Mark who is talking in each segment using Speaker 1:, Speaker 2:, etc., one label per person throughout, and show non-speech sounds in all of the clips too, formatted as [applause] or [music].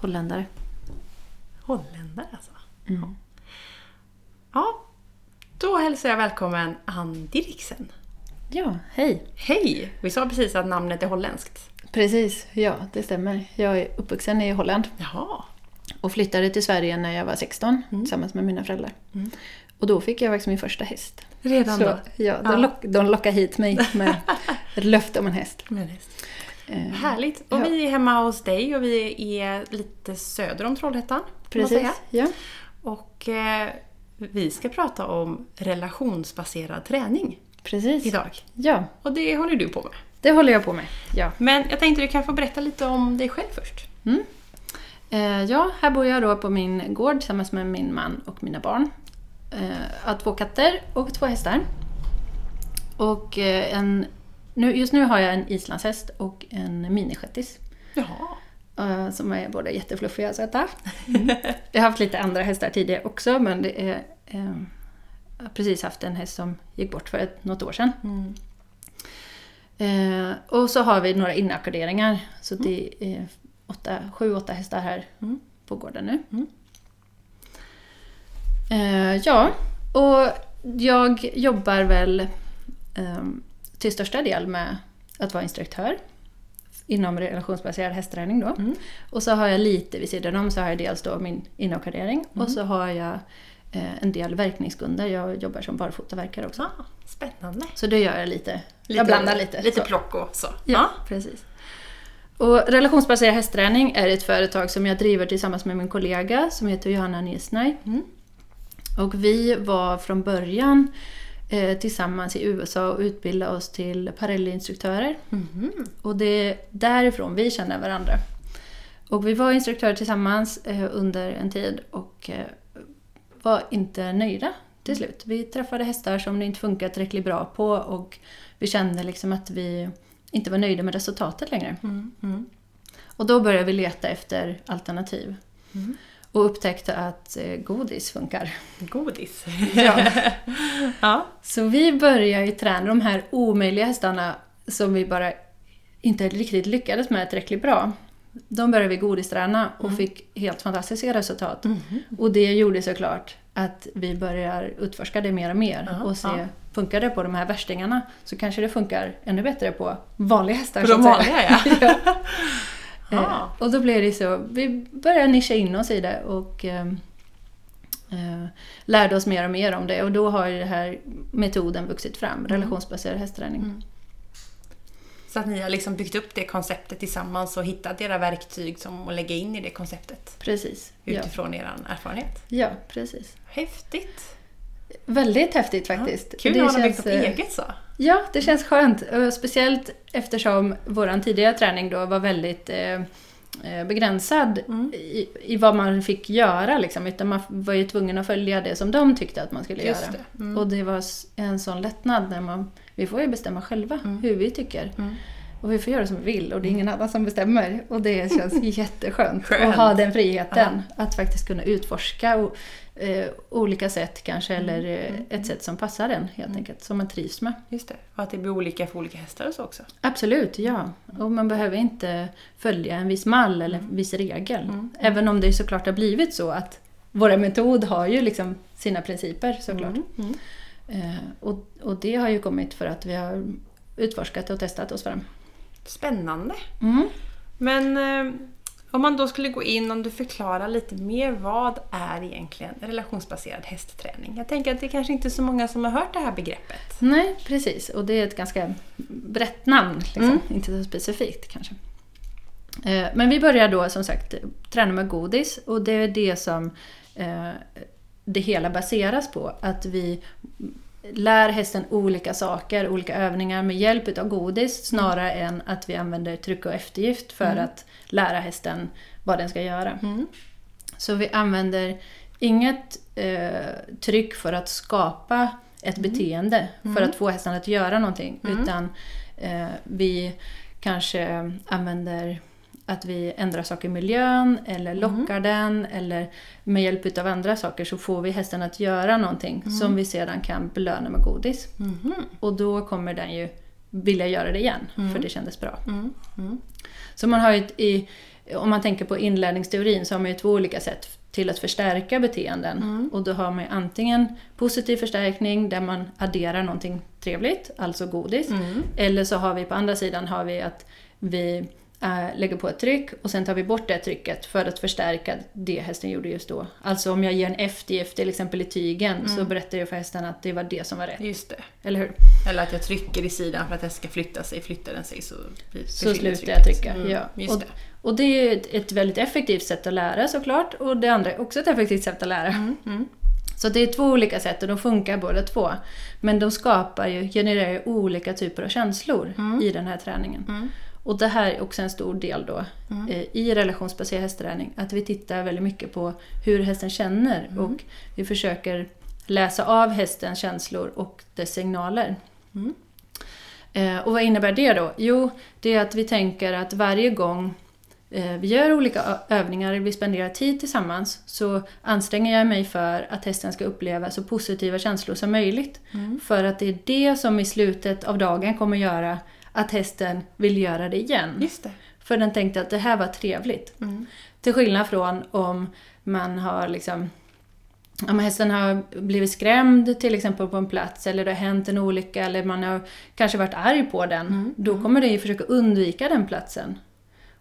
Speaker 1: Holländare.
Speaker 2: Holländare alltså.
Speaker 1: Mm.
Speaker 2: Ja, då hälsar jag välkommen Ann Dirksen.
Speaker 1: Ja, hej.
Speaker 2: Hej! Vi sa precis att namnet är holländskt.
Speaker 1: Precis, ja det stämmer. Jag är uppvuxen i Holland
Speaker 2: Jaha.
Speaker 1: och flyttade till Sverige när jag var 16 tillsammans med mina föräldrar. Och då fick jag faktiskt min första häst.
Speaker 2: Redan
Speaker 1: Så,
Speaker 2: då?
Speaker 1: ja, de,
Speaker 2: Ja.
Speaker 1: Lock, de lockade hit mig med [laughs] ett löfte om en häst.
Speaker 2: Med häst.
Speaker 1: Eh,
Speaker 2: Härligt. Och
Speaker 1: Ja.
Speaker 2: vi är hemma hos dig och vi är lite söder om Trollhättan.
Speaker 1: Precis, ja.
Speaker 2: Och eh, vi ska prata om relationsbaserad träning
Speaker 1: Precis.
Speaker 2: idag.
Speaker 1: Ja,
Speaker 2: Och det håller du på med.
Speaker 1: det håller jag på med. Ja.
Speaker 2: Men jag tänkte du kan få berätta lite om dig själv först.
Speaker 1: Eh, ja, här bor jag då på min gård tillsammans med min man och mina barn. Eh, jag har två katter och två hästar. Och eh, en, nu, just nu har jag en islandshäst och en minishettis.
Speaker 2: Jaha.
Speaker 1: eh, som är både jättefluffiga och söta. [laughs] Jag har haft lite andra hästar tidigare också men det är, eh, jag har precis haft en häst som gick bort för ett, något år sedan.
Speaker 2: Mm.
Speaker 1: Eh, och så har vi några inackorderingar. Så det är åtta, sju, åtta hästar här
Speaker 2: Mm.
Speaker 1: på gården nu.
Speaker 2: Mm.
Speaker 1: Eh, ja, och jag jobbar väl eh, till största del med att vara instruktör inom relationsbaserad hästträning då.
Speaker 2: Mm.
Speaker 1: Och så har jag lite vid sidan om så har jag dels då min inackordering och så har jag eh, en del verkningskunder. Jag jobbar som barfotaverkare också.
Speaker 2: Ah, spännande.
Speaker 1: Så det gör jag lite. jag blandar lite.
Speaker 2: Lite
Speaker 1: så.
Speaker 2: plock och så.
Speaker 1: Ja, precis. Och relationsbaserad hästträning är ett företag som jag driver tillsammans med min kollega som heter Johanna Niesnay.
Speaker 2: Mm.
Speaker 1: Och vi var från början tillsammans i USA och utbildade oss till parallellinstruktörer.
Speaker 2: Mhm.
Speaker 1: Och det är därifrån vi känner varandra. Och vi var instruktörer tillsammans eh, under en tid och eh, var inte nöjda till slut. Vi träffade hästar som det inte funkade tillräckligt bra på och vi kände liksom att vi inte var nöjda med resultatet längre.
Speaker 2: Mm. Mm.
Speaker 1: Och då började vi leta efter alternativ.
Speaker 2: Mm.
Speaker 1: Och upptäckte att eh, godis funkar.
Speaker 2: Godis.
Speaker 1: Ja. [laughs]
Speaker 2: ja.
Speaker 1: Så vi började ju träna de här omöjliga hästarna som vi bara inte riktigt lyckades med tillräckligt bra. De började vi godisträna och fick helt fantastiska resultat. Och det gjorde såklart att vi börjar utforska det mer och mer
Speaker 2: Ja,
Speaker 1: och se,
Speaker 2: ja.
Speaker 1: funkar det på de här värstingarna så kanske det funkar ännu bättre på vanliga hästar.
Speaker 2: På de vanliga ja. [laughs] [laughs]
Speaker 1: Eh,
Speaker 2: Ja.
Speaker 1: och då blev det så, vi började nischa in oss i det och eh, eh, lärde oss mer och mer om det och då har ju den här metoden vuxit fram, relationsbaserad hästträning.
Speaker 2: Mm. Så att ni har liksom byggt upp det konceptet tillsammans och hittat era verktyg som att lägga in i det konceptet
Speaker 1: Precis. Ja.
Speaker 2: utifrån er erfarenhet.
Speaker 1: ja, precis.
Speaker 2: Häftigt!
Speaker 1: Väldigt häftigt faktiskt.
Speaker 2: Kul
Speaker 1: Det
Speaker 2: att har byggt upp
Speaker 1: eh,
Speaker 2: eget så.
Speaker 1: Ja, det känns skönt. Speciellt eftersom vår tidigare träning då var väldigt eh, eh, begränsad
Speaker 2: Mm.
Speaker 1: i, i vad man fick göra. Liksom. Utan man var ju tvungen att följa det som de tyckte att man skulle
Speaker 2: Just
Speaker 1: göra.
Speaker 2: det. Mm.
Speaker 1: Och det var en sån lättnad när man... Vi får ju bestämma själva hur vi tycker.
Speaker 2: Mm.
Speaker 1: Och vi får göra som vi vill och det är ingen annan som bestämmer. Och det känns [laughs] jätteskönt
Speaker 2: Skönt.
Speaker 1: att ha den friheten. Att faktiskt kunna utforska och, eh, olika sätt kanske,
Speaker 2: Mm.
Speaker 1: eller eh, ett sätt som passar en helt enkelt. Som man trivs med.
Speaker 2: Just det. Och att det blir olika för olika hästar och så också.
Speaker 1: Absolut, ja. Och man behöver inte följa en viss mall eller en viss regel. Även om det såklart har blivit så att våra metod har ju liksom sina principer såklart.
Speaker 2: Mm.
Speaker 1: Eh, och, och det har ju kommit för att vi har utforskat och testat oss fram.
Speaker 2: Spännande!
Speaker 1: Mm.
Speaker 2: Men eh, om man då skulle gå in, om du förklarar lite mer, vad är egentligen relationsbaserad hästträning? Jag tänker att det kanske inte är så många som har hört det här begreppet.
Speaker 1: Nej, precis. Och det är ett ganska brett namn, liksom.
Speaker 2: Mm.
Speaker 1: inte så specifikt kanske. Eh, Men vi börjar då som sagt träna med godis och det är det som eh, det hela baseras på. Att vi lär hästen olika saker, olika övningar med hjälp av godis snarare än att vi använder tryck och eftergift för att lära hästen vad den ska göra. Så vi använder inget eh, tryck för att skapa ett beteende, för att få hästen att göra någonting. Utan eh, vi kanske använder att vi ändrar saker i miljön eller lockar den eller med hjälp av andra saker så får vi hästen att göra någonting som vi sedan kan belöna med godis. Och då kommer den ju vilja göra det igen för det kändes bra.
Speaker 2: Mm. Mm.
Speaker 1: Så man har i, om man tänker på inlärningsteorin så har man ju två olika sätt till att förstärka beteenden. Och då har man antingen positiv förstärkning där man adderar någonting trevligt, alltså godis. Eller så har vi på andra sidan har vi att vi lägger på ett tryck och sen tar vi bort det trycket för att förstärka det hästen gjorde just då. Alltså om jag ger en eftergift till exempel i tygen så berättar jag för hästen att det var det som var rätt.
Speaker 2: Just det.
Speaker 1: Eller hur?
Speaker 2: Eller att jag trycker i sidan för att hästen ska flytta sig. Flyttar den sig så
Speaker 1: Så slutar jag trycka.
Speaker 2: Mm,
Speaker 1: Ja.
Speaker 2: Just
Speaker 1: Och,
Speaker 2: det.
Speaker 1: och det är ett, väldigt effektivt sätt att lära såklart och det andra är också ett effektivt sätt att lära.
Speaker 2: Mm,
Speaker 1: Så det är två olika sätt och de funkar båda två. Men de skapar ju, genererar ju olika typer av känslor
Speaker 2: Mm.
Speaker 1: i den här träningen. Och det här är också en stor del då
Speaker 2: Mm.
Speaker 1: eh, i relationsbaserad hästträning. Att vi tittar väldigt mycket på hur hästen känner
Speaker 2: Mm.
Speaker 1: och vi försöker läsa av hästens känslor och dess signaler.
Speaker 2: Mm.
Speaker 1: Eh, och vad innebär det då? Jo, det är att vi tänker att varje gång eh, vi gör olika övningar, vi spenderar tid tillsammans, så anstränger jag mig för att hästen ska uppleva så positiva känslor som möjligt. För att det är det som i slutet av dagen kommer göra att hästen vill göra det igen.
Speaker 2: Just det.
Speaker 1: För den tänkte att det här var trevligt.
Speaker 2: Mm.
Speaker 1: Till skillnad från om man har liksom om hästen har blivit skrämd till exempel på en plats eller det har hänt en olycka eller man har kanske varit arg på den.
Speaker 2: Mm.
Speaker 1: Då kommer den ju försöka undvika den platsen.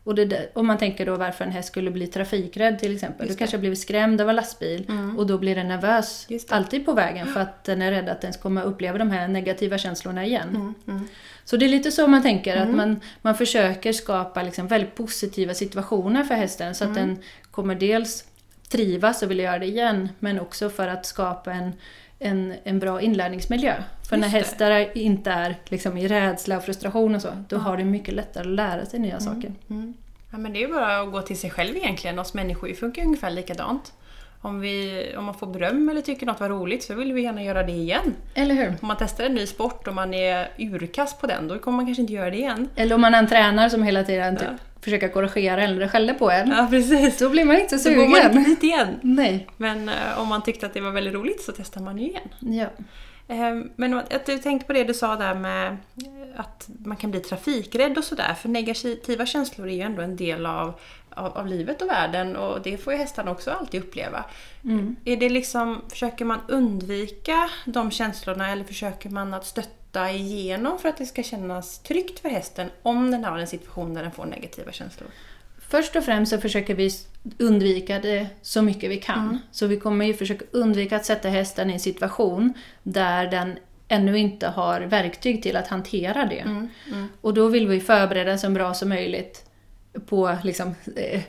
Speaker 1: Och det, om man tänker då varför en häst skulle bli trafikrädd till exempel.
Speaker 2: Just
Speaker 1: Du kanske har blivit skrämd av en lastbil
Speaker 2: Mm.
Speaker 1: och då blir den nervös alltid på vägen för att den är rädd att den kommer uppleva de här negativa känslorna igen.
Speaker 2: Mm, mm.
Speaker 1: Så det är lite så man tänker, att man, man försöker skapa liksom väldigt positiva situationer för hästen så att den kommer dels trivas och vilja göra det igen, men också för att skapa en, en, en bra inlärningsmiljö. För när
Speaker 2: Just det.
Speaker 1: hästar är- inte är liksom i rädsla och frustration och så, då har det mycket lättare att lära sig nya saker.
Speaker 2: Mm. Ja, men det är ju bara att gå till sig själv egentligen. Oss människor funkar ju ungefär likadant. Om, vi, om man får beröm eller tycker något var roligt så vill vi gärna göra det igen.
Speaker 1: Eller hur?
Speaker 2: Om man testar en ny sport och man är urkass på den, då kommer man kanske inte göra det igen.
Speaker 1: Eller om man är en tränare som hela tiden typ,
Speaker 2: Ja.
Speaker 1: försöker korrigera eller skäller på en.
Speaker 2: Ja, precis.
Speaker 1: Då blir man inte
Speaker 2: Så går man inte
Speaker 1: sugen.
Speaker 2: dit igen.
Speaker 1: Nej.
Speaker 2: Men eh, om man tyckte att det var väldigt roligt så testar man ju igen.
Speaker 1: Ja.
Speaker 2: Eh, Men att jag tänkte på det du sa där med eh, att man kan bli trafikrädd och sådär. För negativa känslor är ju ändå en del av, av, av livet och världen och det får ju hästarna också alltid uppleva.
Speaker 1: Mm.
Speaker 2: Är det liksom, försöker man undvika de känslorna eller försöker man att stötta igenom för att det ska kännas tryggt för hästen om den har en situation där den får negativa känslor?
Speaker 1: Först och främst så försöker vi undvika det så mycket vi kan. Så vi kommer ju försöka undvika att sätta hästen i en situation där den ännu inte har verktyg till att hantera det.
Speaker 2: Mm,
Speaker 1: Och då vill vi förbereda så bra som möjligt på liksom, eh,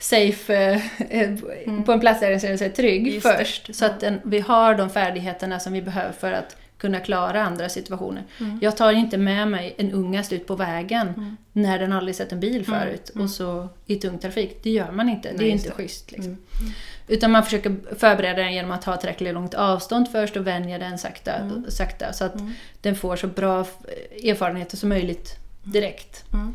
Speaker 1: safe, eh, eh, på en plats där den känner sig trygg
Speaker 2: Just det.
Speaker 1: först. Så att den, vi har de färdigheterna som vi behöver för att kunna klara andra situationer. Jag tar inte med mig en ungast ut på vägen när den aldrig sett en bil förut och så i tung trafik. Det gör man inte. det
Speaker 2: Nej,
Speaker 1: är
Speaker 2: just
Speaker 1: inte
Speaker 2: det.
Speaker 1: schysst. Liksom. Utan man försöker förbereda den genom att ha tillräckligt långt avstånd först och vänja den sakta, sakta så att den får så bra erfarenheter som möjligt direkt.
Speaker 2: Mm.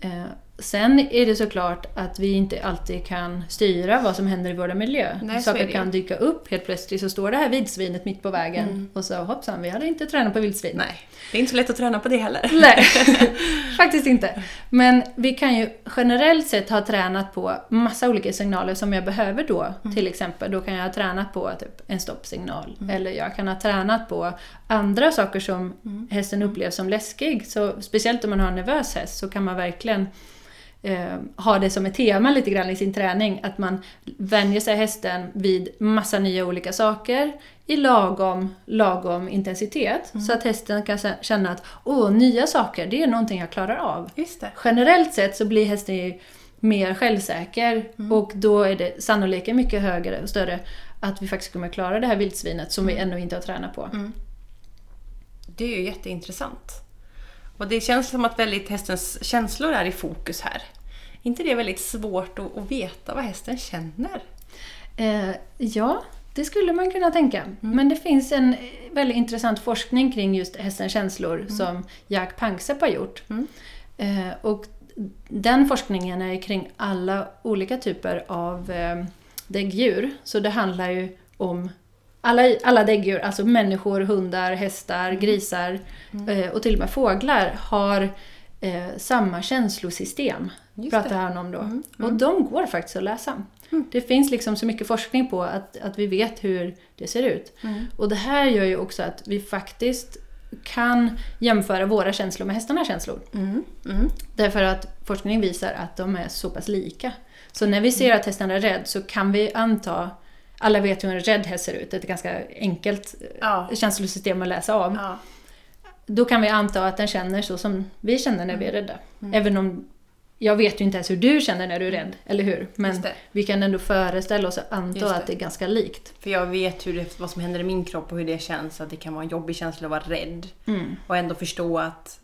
Speaker 1: Eh, sen är det såklart att vi inte alltid kan styra vad som händer i vår miljö.
Speaker 2: Nej,
Speaker 1: Saker kan dyka upp helt plötsligt så står det här vildsvinet mitt på vägen och så hoppsan, vi hade inte tränat på vildsvin.
Speaker 2: Nej, det är inte så lätt att träna på det heller.
Speaker 1: Nej, [laughs] faktiskt inte. Men vi kan ju generellt sett ha tränat på massa olika signaler som jag behöver då. Till exempel, då kan jag ha tränat på typ en stoppsignal. Eller jag kan ha tränat på andra saker som hästen upplever som läskig. Så speciellt om man har en nervös häst så kan man verkligen eh, ha det som ett tema lite grann i sin träning. Att man vänjer sig hästen vid massa nya olika saker i lagom, lagom intensitet. Så att hästen kan kä- känna att åh, nya saker, det är någonting jag klarar av. Generellt sett så blir hästen mer självsäker och då är det sannolikheten mycket högre och större att vi faktiskt kommer klara det här vildsvinet som vi ännu inte har tränat på.
Speaker 2: Det är ju jätteintressant. Och det känns som att väldigt hästens känslor är i fokus här. Är inte det väldigt svårt att, att veta vad hästen känner?
Speaker 1: Eh, ja, det skulle man kunna tänka. Men det finns en väldigt intressant forskning kring just hästens känslor som Jack Panksepp har gjort. Eh, och den forskningen är kring alla olika typer av eh, däggdjur. Så det handlar ju om alla, alla däggdjur, alltså människor, hundar, hästar, grisar eh, och till och med fåglar har eh, samma känslosystem.
Speaker 2: Just
Speaker 1: pratar
Speaker 2: det.
Speaker 1: han om då.
Speaker 2: Mm,
Speaker 1: Och de går faktiskt att läsa. Det finns liksom så mycket forskning på att, att vi vet hur det ser ut.
Speaker 2: Mm.
Speaker 1: Och det här gör ju också att vi faktiskt kan jämföra våra känslor med hästarnas känslor.
Speaker 2: Mm. Mm.
Speaker 1: Därför att forskning visar att de är så pass lika. Så när vi ser att hästen är rädd så kan vi anta, alla vet hur en rädd häst ser ut, ett ganska enkelt eh,
Speaker 2: Ja.
Speaker 1: känslosystem att läsa av.
Speaker 2: Ja.
Speaker 1: Då kan vi anta att den känner så som vi känner när vi är rädda.
Speaker 2: Mm.
Speaker 1: Även om jag vet ju inte ens hur du känner när du är rädd, eller hur? Men vi kan ändå föreställa oss och anta
Speaker 2: det.
Speaker 1: att det är ganska likt.
Speaker 2: För jag vet hur det, vad som händer i min kropp och hur det känns. Att det kan vara en jobbig känsla att vara rädd.
Speaker 1: Mm.
Speaker 2: Och ändå förstå att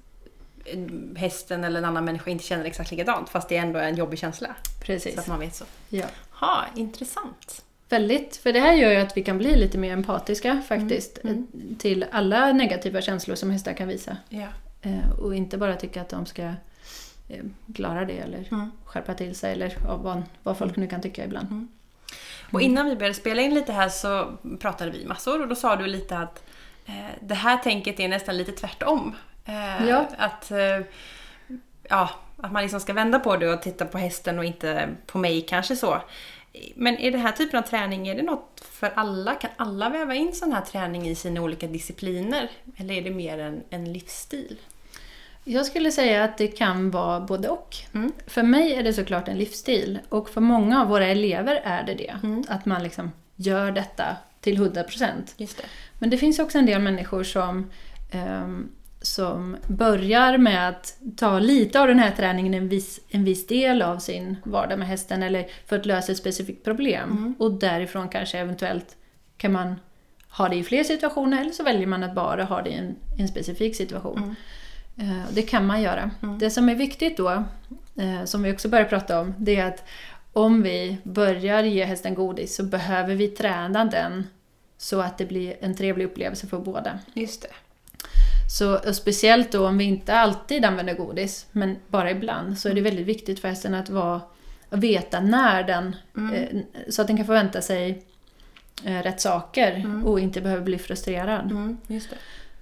Speaker 2: eh, hästen eller en annan människa inte känner exakt likadant. Fast det ändå är en jobbig känsla.
Speaker 1: Precis.
Speaker 2: Så att man vet så.
Speaker 1: Ja.
Speaker 2: Ha, intressant.
Speaker 1: Väldigt, för det här gör ju att vi kan bli lite mer empatiska faktiskt
Speaker 2: Mm.
Speaker 1: eh, till alla negativa känslor som hästar kan visa.
Speaker 2: Ja.
Speaker 1: Eh, Och inte bara tycka att de ska eh, klara det eller
Speaker 2: Mm.
Speaker 1: skärpa till sig eller vad, vad folk nu kan tycka ibland.
Speaker 2: Och innan vi började spela in lite här så pratade vi massor och då sa du lite att eh, det här tänket är nästan lite tvärtom. Eh,
Speaker 1: Ja.
Speaker 2: Att, eh, ja, att man liksom ska vända på det och titta på hästen och inte på mig kanske så. Men är den här typen av träning, är det något för alla? Kan alla väva in sån här träning i sina olika discipliner? Eller är det mer en, en livsstil?
Speaker 1: Jag skulle säga att det kan vara både och.
Speaker 2: Mm.
Speaker 1: För mig är det såklart en livsstil och för många av våra elever är det det.
Speaker 2: Mm.
Speaker 1: Att man liksom gör detta till 100%.
Speaker 2: Just det.
Speaker 1: Men det finns också en del människor som, ehm, som börjar med att ta lite av den här träningen en viss, en viss del av sin vardag med hästen eller för att lösa ett specifikt problem.
Speaker 2: Mm.
Speaker 1: Och därifrån kanske eventuellt kan man ha det i fler situationer eller så väljer man att bara ha det i en, en specifik situation.
Speaker 2: Mm.
Speaker 1: Eh, Det kan man göra.
Speaker 2: Mm.
Speaker 1: Det som är viktigt då, eh, som vi också börjar prata om, det är att om vi börjar ge hästen godis så behöver vi träna den så att det blir en trevlig upplevelse för båda.
Speaker 2: Just det.
Speaker 1: Så speciellt då om vi inte alltid använder godis, men bara ibland, så är det väldigt viktigt för hästen att, vara, att veta när den,
Speaker 2: Mm.
Speaker 1: eh, så att den kan förvänta sig eh, rätt saker
Speaker 2: Mm.
Speaker 1: och inte behöver bli frustrerad.
Speaker 2: Mm.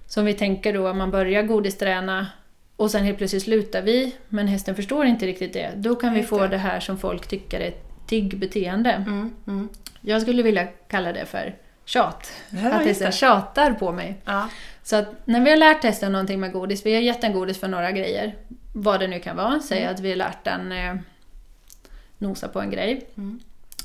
Speaker 1: Så om vi tänker då man börjar godisträna och sen helt plötsligt slutar vi, men hästen förstår inte riktigt det. Då kan vi få
Speaker 2: det.
Speaker 1: det här som folk tycker är ett tiggbeteende.
Speaker 2: Mm. Mm.
Speaker 1: Jag skulle vilja kalla det för tjat.
Speaker 2: Ja,
Speaker 1: att hästen tjatar på mig.
Speaker 2: Ja.
Speaker 1: Så att när vi har lärt hästen någonting med godis, vi har gett den godis för några grejer, vad det nu kan vara, säg att vi har lärt den eh, nosa på en grej.
Speaker 2: Mm.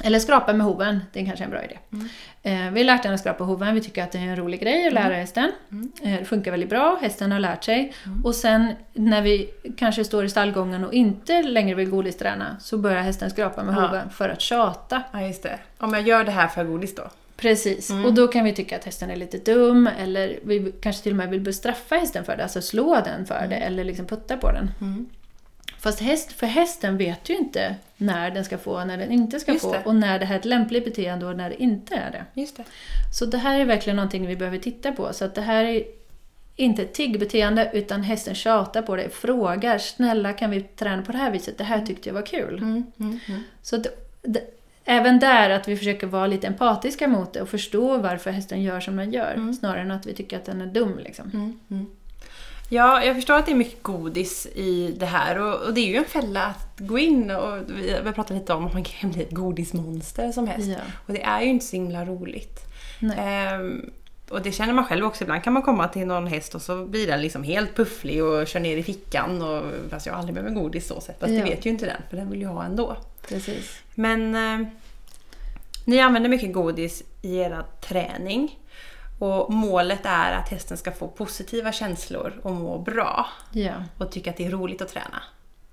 Speaker 1: Eller skrapa med hoven, det är kanske en bra idé.
Speaker 2: Mm.
Speaker 1: Eh, vi har lärt den att skrapa hoven, vi tycker att det är en rolig grej att lära hästen.
Speaker 2: Mm.
Speaker 1: Eh, det funkar väldigt bra, hästen har lärt sig.
Speaker 2: Mm.
Speaker 1: Och sen när vi kanske står i stallgången och inte längre vill godisträna, så börjar hästen skrapa med
Speaker 2: Ja.
Speaker 1: hoven för att tjata.
Speaker 2: ja, just det. Om jag gör det här för godis då?
Speaker 1: Precis,
Speaker 2: Mm.
Speaker 1: och då kan vi tycka att hästen är lite dum eller vi kanske till och med vill bestraffa hästen för det, alltså slå den för det eller liksom putta på den.
Speaker 2: Mm.
Speaker 1: Fast häst, för hästen vet ju inte när den ska få och när den inte ska
Speaker 2: Just
Speaker 1: få
Speaker 2: det.
Speaker 1: och när det här är ett lämpligt beteende och när det inte är det.
Speaker 2: Just det.
Speaker 1: Så det här är verkligen någonting vi behöver titta på. Så att det här är inte ett tiggbeteende utan hästen tjatar på dig, frågar snälla kan vi träna på det här viset, det här tyckte jag var kul.
Speaker 2: Mm. Mm. Mm.
Speaker 1: Så att, det, även där att vi försöker vara lite empatiska mot det och förstå varför hästen gör som den gör.
Speaker 2: Mm.
Speaker 1: Snarare än att vi tycker att den är dum. Liksom.
Speaker 2: Mm. Mm. Ja, jag förstår att det är mycket godis i det här och, och det är ju en fälla att gå in och vi, vi har pratat lite om att man kan bli ett godismonster som häst.
Speaker 1: Ja.
Speaker 2: Och det är ju inte så himla roligt. Ehm, och det känner man själv också. Ibland kan man komma till någon häst och så blir den liksom helt pufflig och kör ner i fickan. Och, fast jag aldrig behöver godis så sett. Fast
Speaker 1: Ja.
Speaker 2: det vet ju inte den, för den vill ju ha ändå.
Speaker 1: Precis.
Speaker 2: Men eh, ni använder mycket godis i era träning. Och målet är att hästen ska få positiva känslor och må bra.
Speaker 1: Ja.
Speaker 2: Och tycka att det är roligt att träna.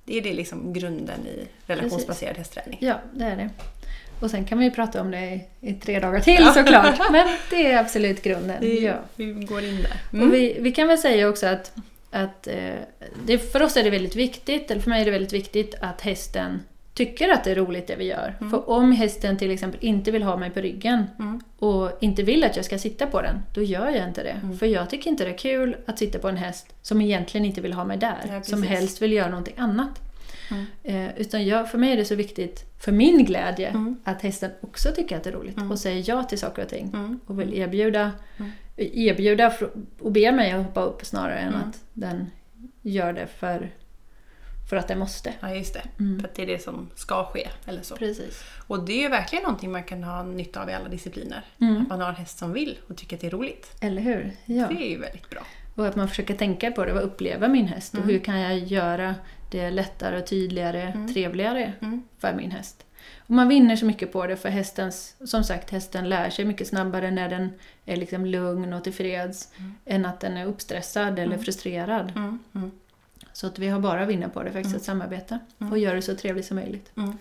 Speaker 2: Det är det liksom grunden i relationsbaserad hästträning.
Speaker 1: ja, det är det. Och sen kan vi ju prata om det i, i tre dagar till såklart. [laughs] Men det är absolut grunden.
Speaker 2: Det,
Speaker 1: Ja.
Speaker 2: Vi går in där. Mm.
Speaker 1: Och vi, vi kan väl säga också att, att eh, det, för oss är det väldigt viktigt, eller för mig är det väldigt viktigt att hästen tycker att det är roligt det vi gör. För om hästen till exempel inte vill ha mig på ryggen
Speaker 2: Mm.
Speaker 1: och inte vill att jag ska sitta på den, då gör jag inte det. För jag tycker inte det är kul att sitta på en häst som egentligen inte vill ha mig där.
Speaker 2: Ja,
Speaker 1: som helst vill göra någonting annat.
Speaker 2: Mm.
Speaker 1: Eh, utan jag, för mig är det så viktigt, för min glädje,
Speaker 2: Mm.
Speaker 1: att hästen också tycker att det är roligt och säger ja till saker och ting.
Speaker 2: Mm.
Speaker 1: Och vill erbjuda,
Speaker 2: Mm.
Speaker 1: erbjuda och be mig att hoppa upp snarare än
Speaker 2: Mm.
Speaker 1: att den gör det för, för att det måste.
Speaker 2: Ja, just det.
Speaker 1: Mm.
Speaker 2: För att det är det som ska ske. Eller så.
Speaker 1: Precis.
Speaker 2: Och det är ju verkligen någonting man kan ha nytta av i alla discipliner.
Speaker 1: Mm.
Speaker 2: Att man har en häst som vill och tycker att det är roligt.
Speaker 1: Eller hur? Ja.
Speaker 2: Det är ju väldigt bra.
Speaker 1: Och att man försöker tänka på det. Vad upplever min häst?
Speaker 2: Mm.
Speaker 1: Och hur kan jag göra det lättare, och tydligare,
Speaker 2: Mm.
Speaker 1: trevligare
Speaker 2: Mm.
Speaker 1: för min häst? Och man vinner så mycket på det för hästens, som sagt, hästen lär sig mycket snabbare när den är liksom lugn och tillfreds
Speaker 2: Mm.
Speaker 1: än att den är uppstressad eller frustrerad.
Speaker 2: Mm. Mm.
Speaker 1: Så att vi har bara att vinna på det faktiskt,
Speaker 2: Mm.
Speaker 1: att samarbeta
Speaker 2: Mm.
Speaker 1: och göra det så trevligt som möjligt.
Speaker 2: Mm.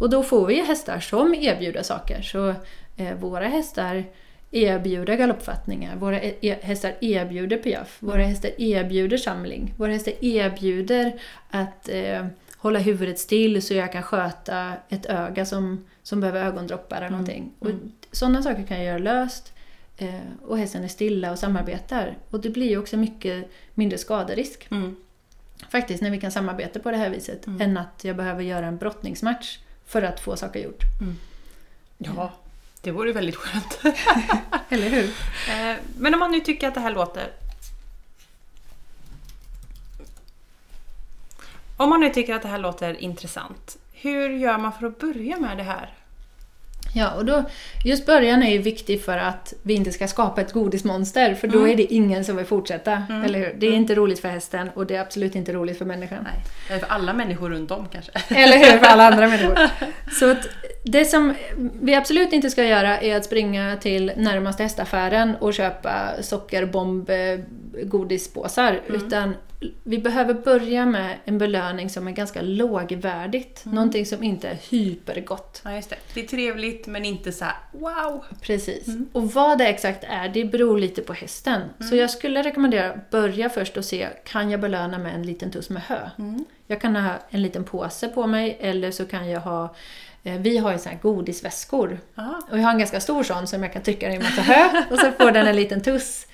Speaker 1: Och då får vi hästar som erbjuder saker. Så eh, våra hästar erbjuder galoppfattningar, våra e- e- hästar erbjuder piaff, våra
Speaker 2: Mm.
Speaker 1: hästar erbjuder samling, våra hästar erbjuder att eh, hålla huvudet still så jag kan sköta ett öga som, som behöver ögondroppar eller
Speaker 2: Mm.
Speaker 1: någonting. Och
Speaker 2: Mm.
Speaker 1: sådana saker kan jag göra löst eh, och hästen är stilla och samarbetar. Och det blir ju också mycket mindre skaderisk
Speaker 2: Mm.
Speaker 1: Faktiskt när vi kan samarbeta på det här viset
Speaker 2: Mm.
Speaker 1: än att jag behöver göra en brottningsmatch för att få saker gjort.
Speaker 2: Ja, det vore väldigt skönt. [laughs]
Speaker 1: Eller hur?
Speaker 2: Eh, Men om man nu tycker att det här låter... Om man nu tycker att det här låter intressant, hur gör man för att börja med det här?
Speaker 1: Ja, och då, just början är ju viktig för att vi inte ska skapa ett godismonster, för då
Speaker 2: Mm.
Speaker 1: är det ingen som vill fortsätta.
Speaker 2: Mm.
Speaker 1: Eller hur? Det är
Speaker 2: Mm.
Speaker 1: inte roligt för hästen och det är absolut inte roligt för människan.
Speaker 2: Nej, för alla människor runt om kanske.
Speaker 1: Eller hur? För alla andra människor. [laughs] Så att det som vi absolut inte ska göra är att springa till närmaste hästaffären och köpa sockerbomb eh, godispåsar.
Speaker 2: Mm.
Speaker 1: Utan vi behöver börja med en belöning som är ganska lågvärdigt.
Speaker 2: Mm.
Speaker 1: Någonting som inte är hypergott.
Speaker 2: Ja, just det. Det är trevligt men inte så här wow.
Speaker 1: Precis.
Speaker 2: Mm.
Speaker 1: Och vad det exakt är, det beror lite på hästen. Så
Speaker 2: Mm.
Speaker 1: jag skulle rekommendera, börja först och se, kan jag belöna med en liten tuss med hö?
Speaker 2: Mm.
Speaker 1: Jag kan ha en liten påse på mig eller så kan jag ha eh, vi har ju såna här godisväskor
Speaker 2: Aha.
Speaker 1: och jag har en ganska stor sån som jag kan trycka i en massa hö och så får den en liten tuss.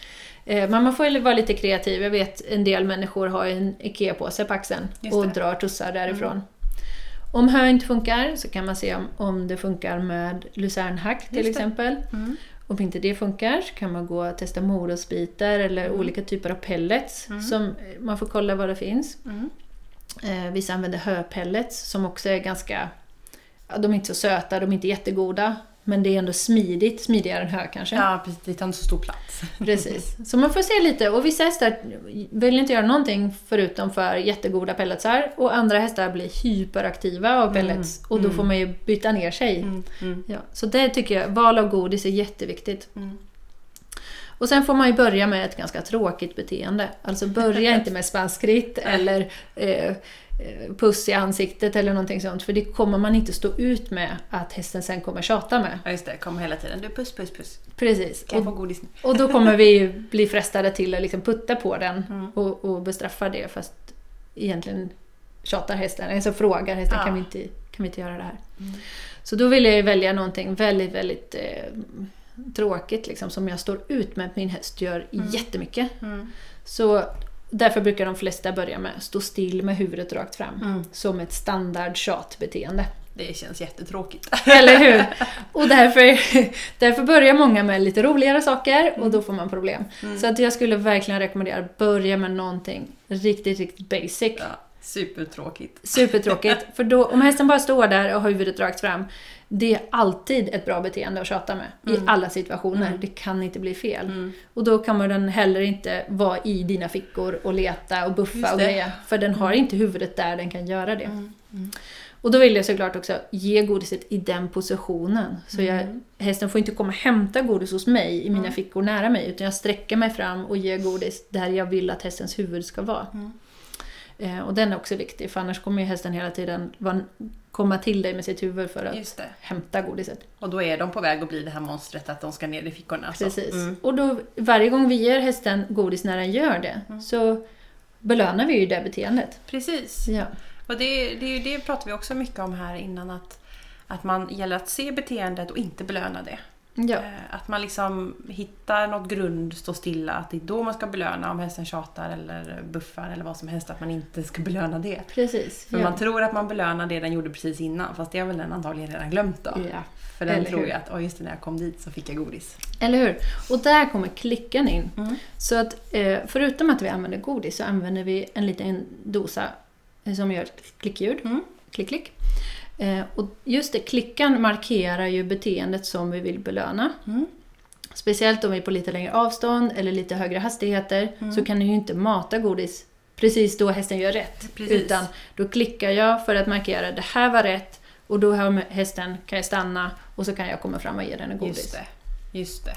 Speaker 1: Eh, Men man får ju vara lite kreativ. Jag vet en del människor har en IKEA-påse på axeln och.
Speaker 2: Mm.
Speaker 1: drar tussar därifrån. Om hö inte funkar så kan man se om, om det funkar med lucernhack till exempel.
Speaker 2: Mm.
Speaker 1: Om inte det funkar så kan man gå och testa morotsbitar eller
Speaker 2: Mm.
Speaker 1: olika typer av pellets.
Speaker 2: Mm.
Speaker 1: Som man får kolla vad det finns.
Speaker 2: Mm.
Speaker 1: Eh, vissa använder höpellets som också är ganska... Ja, de är inte så söta, de är inte jättegoda. Men det är ändå smidigt, smidigare än hö kanske.
Speaker 2: Ja, precis. Det tar inte så stor plats. [laughs]
Speaker 1: Precis. Så man får se lite. Och vissa hästar vill inte göra någonting förutom för jättegoda pelletsar. Och andra hästar blir hyperaktiva av pellets.
Speaker 2: Mm,
Speaker 1: Och då
Speaker 2: mm.
Speaker 1: får man ju byta ner sig.
Speaker 2: Mm. Mm.
Speaker 1: Ja, så det tycker jag, val av godis är jätteviktigt.
Speaker 2: Mm.
Speaker 1: Och sen får man ju börja med ett ganska tråkigt beteende. Alltså börja [laughs] inte med spanskritt eller eh, puss i ansiktet eller någonting sånt. För det kommer man inte stå ut med att hästen sen kommer tjata med.
Speaker 2: Ja, just det. Kommer hela tiden. Du, puss, puss, puss.
Speaker 1: Precis.
Speaker 2: Kan jag
Speaker 1: Och,
Speaker 2: få godis nu?
Speaker 1: och då kommer vi bli frestade till att liksom putta på den
Speaker 2: Mm.
Speaker 1: och, och bestraffa det fast egentligen tjatar hästen, alltså frågar hästen
Speaker 2: Ja.
Speaker 1: kan, vi inte, kan vi inte göra det här?
Speaker 2: Mm.
Speaker 1: Så då vill jag välja någonting väldigt, väldigt eh, tråkigt liksom, som jag står ut med att min häst gör
Speaker 2: Mm.
Speaker 1: jättemycket.
Speaker 2: Mm.
Speaker 1: Så därför brukar de flesta börja med att stå still med huvudet rakt fram.
Speaker 2: Mm.
Speaker 1: Som ett standard tjatbeteende.
Speaker 2: Det känns jättetråkigt.
Speaker 1: Eller hur? [laughs] Och därför, därför börjar många med lite roligare saker och
Speaker 2: Mm.
Speaker 1: då får man problem.
Speaker 2: Mm.
Speaker 1: Så att jag skulle verkligen rekommendera att börja med någonting riktigt, riktigt basic.
Speaker 2: Ja, supertråkigt.
Speaker 1: Supertråkigt. [laughs] För då, om hästen bara står där och har huvudet rakt fram, det är alltid ett bra beteende att tjata med. I
Speaker 2: Mm.
Speaker 1: alla situationer.
Speaker 2: Mm.
Speaker 1: Det kan inte bli fel.
Speaker 2: Mm.
Speaker 1: Och då kommer den heller inte vara i dina fickor och leta och buffa och greja. För den har inte huvudet där den kan göra det.
Speaker 2: Mm. Mm.
Speaker 1: Och då vill jag såklart också ge godiset i den positionen. Så jag,
Speaker 2: Mm.
Speaker 1: hästen får inte komma och hämta godis hos mig i mina
Speaker 2: Mm.
Speaker 1: fickor nära mig. Utan jag sträcker mig fram och ger godis där jag vill att hästens huvud ska vara. Eh, och den är också viktig för annars kommer ju hästen hela tiden komma till dig med sitt huvud för att hämta godiset.
Speaker 2: Och då är de på väg att bli det här monstret att de ska ner i fickorna.
Speaker 1: Precis.
Speaker 2: Mm.
Speaker 1: Och då, varje gång vi ger hästen godis när den gör det
Speaker 2: Mm.
Speaker 1: så belönar vi ju det beteendet.
Speaker 2: Precis.
Speaker 1: Ja.
Speaker 2: Och det, det, det pratar vi också mycket om här innan att, att man gäller att se beteendet och inte belöna det.
Speaker 1: Ja.
Speaker 2: Eh, Att man liksom hittar något grund, står stilla, att det är då man ska belöna om hästen tjatar eller buffar eller vad som helst, att man inte ska belöna det.
Speaker 1: Precis.
Speaker 2: För
Speaker 1: ja.
Speaker 2: man tror att man belönar det den gjorde precis innan, fast det har väl den antagligen redan glömt då.
Speaker 1: ja.
Speaker 2: För den
Speaker 1: Eller
Speaker 2: tror ju att, oh, just det, när jag kom dit så fick jag godis.
Speaker 1: Eller hur? Och där kommer klickan in.
Speaker 2: Mm.
Speaker 1: Så att eh, förutom att vi använder godis så använder vi en liten dosa eh, som gör ett klickljud.
Speaker 2: Mm.
Speaker 1: Klick, klick. Eh, och just det, klickan markerar ju beteendet som vi vill belöna.
Speaker 2: Mm.
Speaker 1: Speciellt om vi är på lite längre avstånd eller lite högre hastigheter
Speaker 2: Mm.
Speaker 1: så kan du ju inte mata godis precis då hästen gör rätt.
Speaker 2: Precis.
Speaker 1: Utan då klickar jag för att markera det här var rätt och då har hästen, kan jag stanna och så kan jag komma fram och ge den en godis.
Speaker 2: Just det. Just det.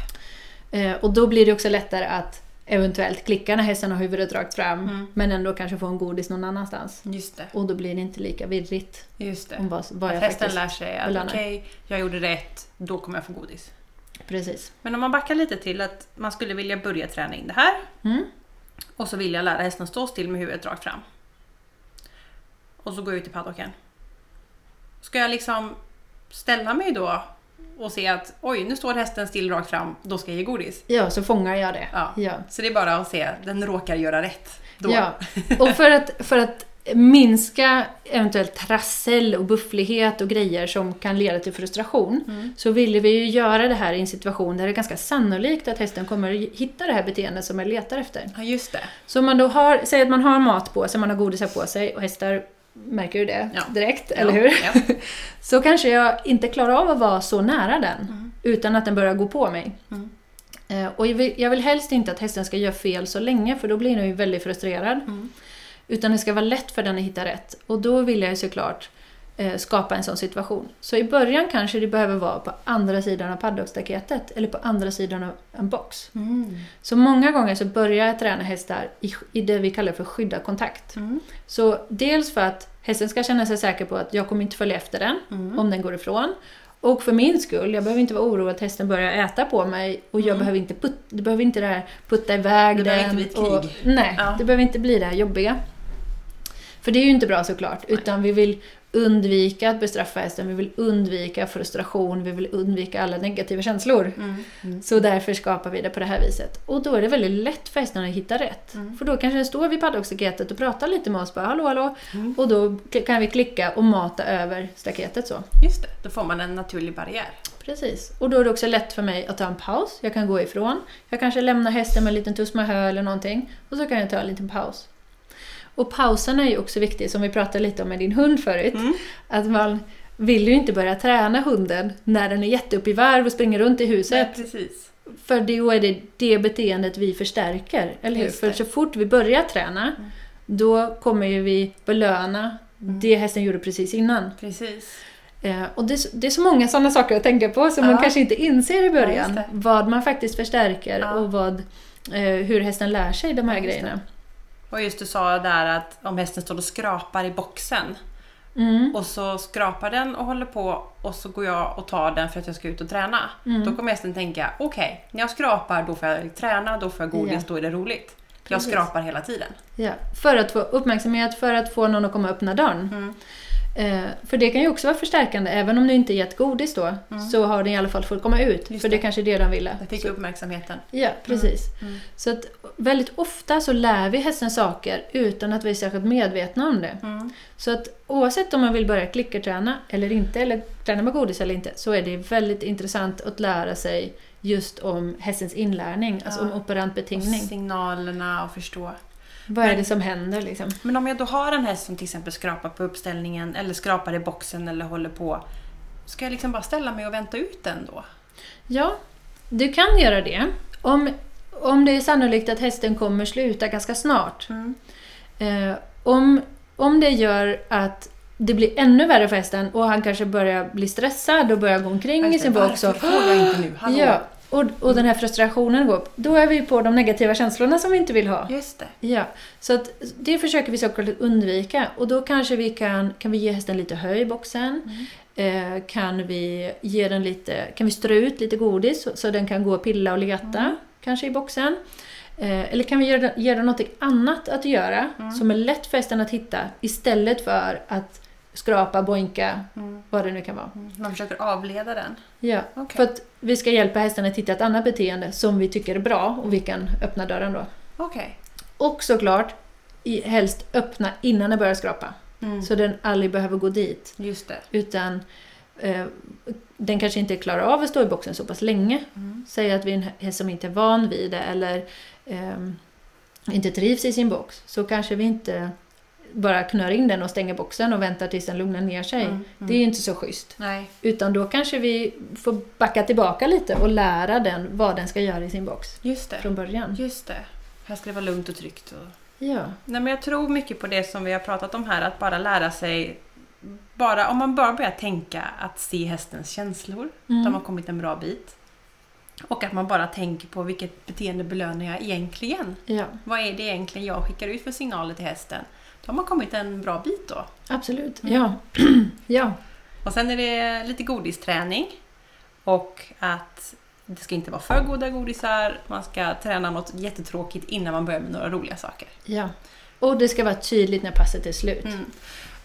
Speaker 1: Eh, och då blir det också lättare att eventuellt klicka när hästen har huvudet rakt fram
Speaker 2: Mm.
Speaker 1: men ändå kanske få en godis någon annanstans.
Speaker 2: Just det.
Speaker 1: Och då blir det inte lika virrigt
Speaker 2: Just det.
Speaker 1: om vad, vad jag
Speaker 2: Att hästen lär sig att okej, jag gjorde rätt, då kommer jag få godis.
Speaker 1: Precis.
Speaker 2: Men om man backar lite till att man skulle vilja börja träna in det här
Speaker 1: Mm.
Speaker 2: och så vill jag lära hästen stå still med huvudet rakt fram. Och så går jag ut i paddocken. Ska jag liksom ställa mig då och se att oj, nu står hästen still rakt fram, då ska jag ge godis.
Speaker 1: Ja, så fångar jag det.
Speaker 2: Ja.
Speaker 1: Ja.
Speaker 2: Så det är bara att se, den råkar göra rätt. Då.
Speaker 1: Ja, och för att, för att minska eventuellt trassel och bufflighet och grejer som kan leda till frustration
Speaker 2: Mm.
Speaker 1: så ville vi ju göra det här i en situation där det är ganska sannolikt att hästen kommer hitta det här beteendet som jag letar efter.
Speaker 2: Ja, just det.
Speaker 1: Så om man då har, säg att man har mat på sig, man har godisar på sig och hästar märker ju det
Speaker 2: Ja.
Speaker 1: direkt, eller hur?
Speaker 2: Ja. [laughs]
Speaker 1: Så kanske jag inte klarar av att vara så nära den
Speaker 2: Mm.
Speaker 1: utan att den börjar gå på mig.
Speaker 2: Mm.
Speaker 1: Eh, Och jag vill, jag vill helst inte att hästen ska göra fel så länge för då blir den ju väldigt frustrerad.
Speaker 2: Mm.
Speaker 1: Utan det ska vara lätt för den att hitta rätt. Och då vill jag ju såklart skapa en sån situation. Så i början kanske det behöver vara på andra sidan av paddockstaketet eller på andra sidan av en box.
Speaker 2: Mm.
Speaker 1: Så många gånger så börjar jag träna hästar i, i det vi kallar för skyddad kontakt.
Speaker 2: Mm.
Speaker 1: Så dels för att hästen ska känna sig säker på att jag kommer inte följa efter den
Speaker 2: Mm.
Speaker 1: om den går ifrån. Och för min skull, jag behöver inte vara orolig att hästen börjar äta på mig och jag
Speaker 2: Mm.
Speaker 1: behöver inte put, det behöver inte det här putta iväg
Speaker 2: Det
Speaker 1: den.
Speaker 2: behöver inte bli ett
Speaker 1: och,
Speaker 2: krig.
Speaker 1: nej,
Speaker 2: Ja.
Speaker 1: det behöver inte bli det här jobbiga. För det är ju inte bra såklart, utan vi vill undvika att bestraffa hästen, vi vill undvika frustration, vi vill undvika alla negativa känslor.
Speaker 2: Mm. Mm.
Speaker 1: Så därför skapar vi det på det här viset. Och då är det väldigt lätt för hästen att hitta rätt.
Speaker 2: Mm.
Speaker 1: För då kanske den står vid paddockstaketet och pratar lite med oss, bara hallå hallå.
Speaker 2: Mm.
Speaker 1: Och då kan vi klicka och mata över staketet så.
Speaker 2: Just det, då får man en naturlig barriär.
Speaker 1: Precis. Och då är det också lätt för mig att ta en paus. Jag kan gå ifrån. Jag kanske lämnar hästen med en liten tuss med hö eller någonting. Och så kan jag ta en liten paus. Och pausen är ju också viktig, som vi pratade lite om med din hund förut.
Speaker 2: Mm.
Speaker 1: Att man vill ju inte börja träna hunden när den är jätteupp i varv och springer runt i huset.
Speaker 2: Nej, precis.
Speaker 1: För då är det det beteendet vi förstärker, eller hur? För så fort vi börjar träna,
Speaker 2: Mm.
Speaker 1: då kommer ju vi belöna det hästen gjorde precis innan.
Speaker 2: Precis.
Speaker 1: Eh, och det, är så- det är så många sådana saker att tänka på som
Speaker 2: Ja.
Speaker 1: man kanske inte inser i
Speaker 2: Ja,
Speaker 1: början.
Speaker 2: det.
Speaker 1: vad man faktiskt förstärker
Speaker 2: Ja.
Speaker 1: och vad, eh, hur hästen lär sig de här
Speaker 2: Ja, just det. Och just du sa där att om hästen står och skrapar i boxen
Speaker 1: Mm.
Speaker 2: och så skrapar den och håller på och så går jag och tar den för att jag ska ut och träna.
Speaker 1: Mm.
Speaker 2: Då kommer hästen tänka, okej, när jag skrapar då får jag träna, då får jag godis,
Speaker 1: Ja.
Speaker 2: då är det roligt. Jag
Speaker 1: Precis.
Speaker 2: skrapar hela tiden.
Speaker 1: Ja. För att få uppmärksamhet, för att få någon att komma och öppna dörren.
Speaker 2: Mm.
Speaker 1: Eh, för det kan ju också vara förstärkande, även om du inte gett godis då,
Speaker 2: Mm.
Speaker 1: så har den i alla fall fått komma ut.
Speaker 2: Just
Speaker 1: för det
Speaker 2: det.
Speaker 1: kanske är det den ville.
Speaker 2: Jag fick
Speaker 1: Så-
Speaker 2: uppmärksamheten.
Speaker 1: Ja, precis.
Speaker 2: Mm.
Speaker 1: Så att väldigt ofta så lär vi hästen saker utan att vi är särskilt medvetna om det.
Speaker 2: Mm.
Speaker 1: Så att oavsett om man vill börja klickerträna eller inte, eller träna med godis eller inte, så är det väldigt intressant att lära sig just om hästens inlärning, alltså
Speaker 2: Ja.
Speaker 1: om operant
Speaker 2: Och
Speaker 1: betingning.
Speaker 2: signalerna och förstå.
Speaker 1: Vad är det som händer liksom?
Speaker 2: Men om jag då har en häst som till exempel skrapar på uppställningen eller skrapar i boxen eller håller på. Ska jag liksom bara ställa mig och vänta ut den då?
Speaker 1: Ja, du kan göra det. Om, om det är sannolikt att hästen kommer sluta ganska snart. Eh, om, om det gör att det blir ännu värre för hästen och han kanske börjar bli stressad och börjar gå omkring i sin box.
Speaker 2: Varför får jag inte nu? Hallå?
Speaker 1: ja, och, och den här frustrationen går upp. Då är vi på de negativa känslorna som vi inte vill ha.
Speaker 2: Just det.
Speaker 1: Ja, så att det försöker vi såklart undvika. Och då kanske vi kan, kan vi ge hästen lite hö i boxen. Eh, kan vi ge den lite, kan vi strö ut lite godis så, så den kan gå och pilla och leta
Speaker 2: Mm.
Speaker 1: kanske i boxen. Eh, eller kan vi ge den, ge den något annat att göra
Speaker 2: Mm.
Speaker 1: som är lätt för hästen att hitta istället för att skrapa, boinka,
Speaker 2: Mm.
Speaker 1: vad det nu kan vara.
Speaker 2: Mm. Man försöker avleda den.
Speaker 1: Ja,
Speaker 2: Okej.
Speaker 1: för att vi ska hjälpa hästen att hitta ett annat beteende som vi tycker är bra och vi kan öppna dörren då.
Speaker 2: Okej.
Speaker 1: Och såklart, helst öppna innan den börjar skrapa.
Speaker 2: Mm.
Speaker 1: Så den aldrig behöver gå dit.
Speaker 2: Just det.
Speaker 1: Utan eh, den kanske inte klarar av att stå i boxen så pass länge.
Speaker 2: Mm.
Speaker 1: Säg att vi är en häst som inte är van vid det eller ehm, inte trivs i sin box. Så kanske vi inte bara knör in den och stänger boxen och väntar tills den lugnar ner sig.
Speaker 2: Mm, mm.
Speaker 1: Det är ju inte så schysst.
Speaker 2: Nej.
Speaker 1: Utan då kanske vi får backa tillbaka lite och lära den vad den ska göra i sin box
Speaker 2: Just det.
Speaker 1: från början.
Speaker 2: Just det. Här ska det vara lugnt och tryggt. Och...
Speaker 1: Ja,
Speaker 2: Nej, men jag tror mycket på det som vi har pratat om här, att bara lära sig bara, om man bara börjar tänka att se hästens känslor,
Speaker 1: Mm.
Speaker 2: då har kommit en bra bit. Och att man bara tänker på vilket beteende belönar jag egentligen?
Speaker 1: ja
Speaker 2: Vad är det egentligen jag skickar ut för signaler till hästen? Då har man kommit en bra bit då.
Speaker 1: absolut.
Speaker 2: Mm.
Speaker 1: Ja. [clears throat] ja,
Speaker 2: Och sen är det lite godisträning. Och att det ska inte vara för goda godisar. Man ska träna något jättetråkigt innan man börjar med några roliga saker.
Speaker 1: ja. Och det ska vara tydligt när passet är slut.
Speaker 2: Mm.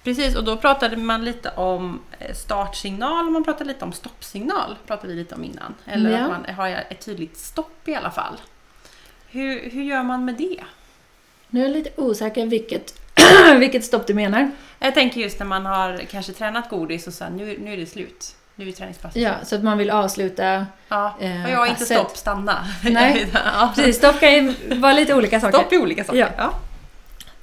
Speaker 2: Precis, och då pratade man lite om eh, startsignal och man pratade lite om stoppsignal. pratade vi lite om innan. Eller
Speaker 1: Ja.
Speaker 2: att man har ett tydligt stopp i alla fall. Hur, hur gör man med det?
Speaker 1: Nu är jag lite osäker vilket, [clears throat] vilket stopp du menar.
Speaker 2: Jag tänker just när man har kanske tränat godis och sen nu, nu är det slut. Nu är träningspasset
Speaker 1: Ja, så att man vill avsluta.
Speaker 2: Ja,
Speaker 1: Eh,
Speaker 2: och jag har inte
Speaker 1: passet.
Speaker 2: stopp, stanna.
Speaker 1: Nej. [laughs]
Speaker 2: ja.
Speaker 1: Precis, stopp kan ju vara lite olika saker.
Speaker 2: Stopp i olika saker.
Speaker 1: Ja.
Speaker 2: Ja.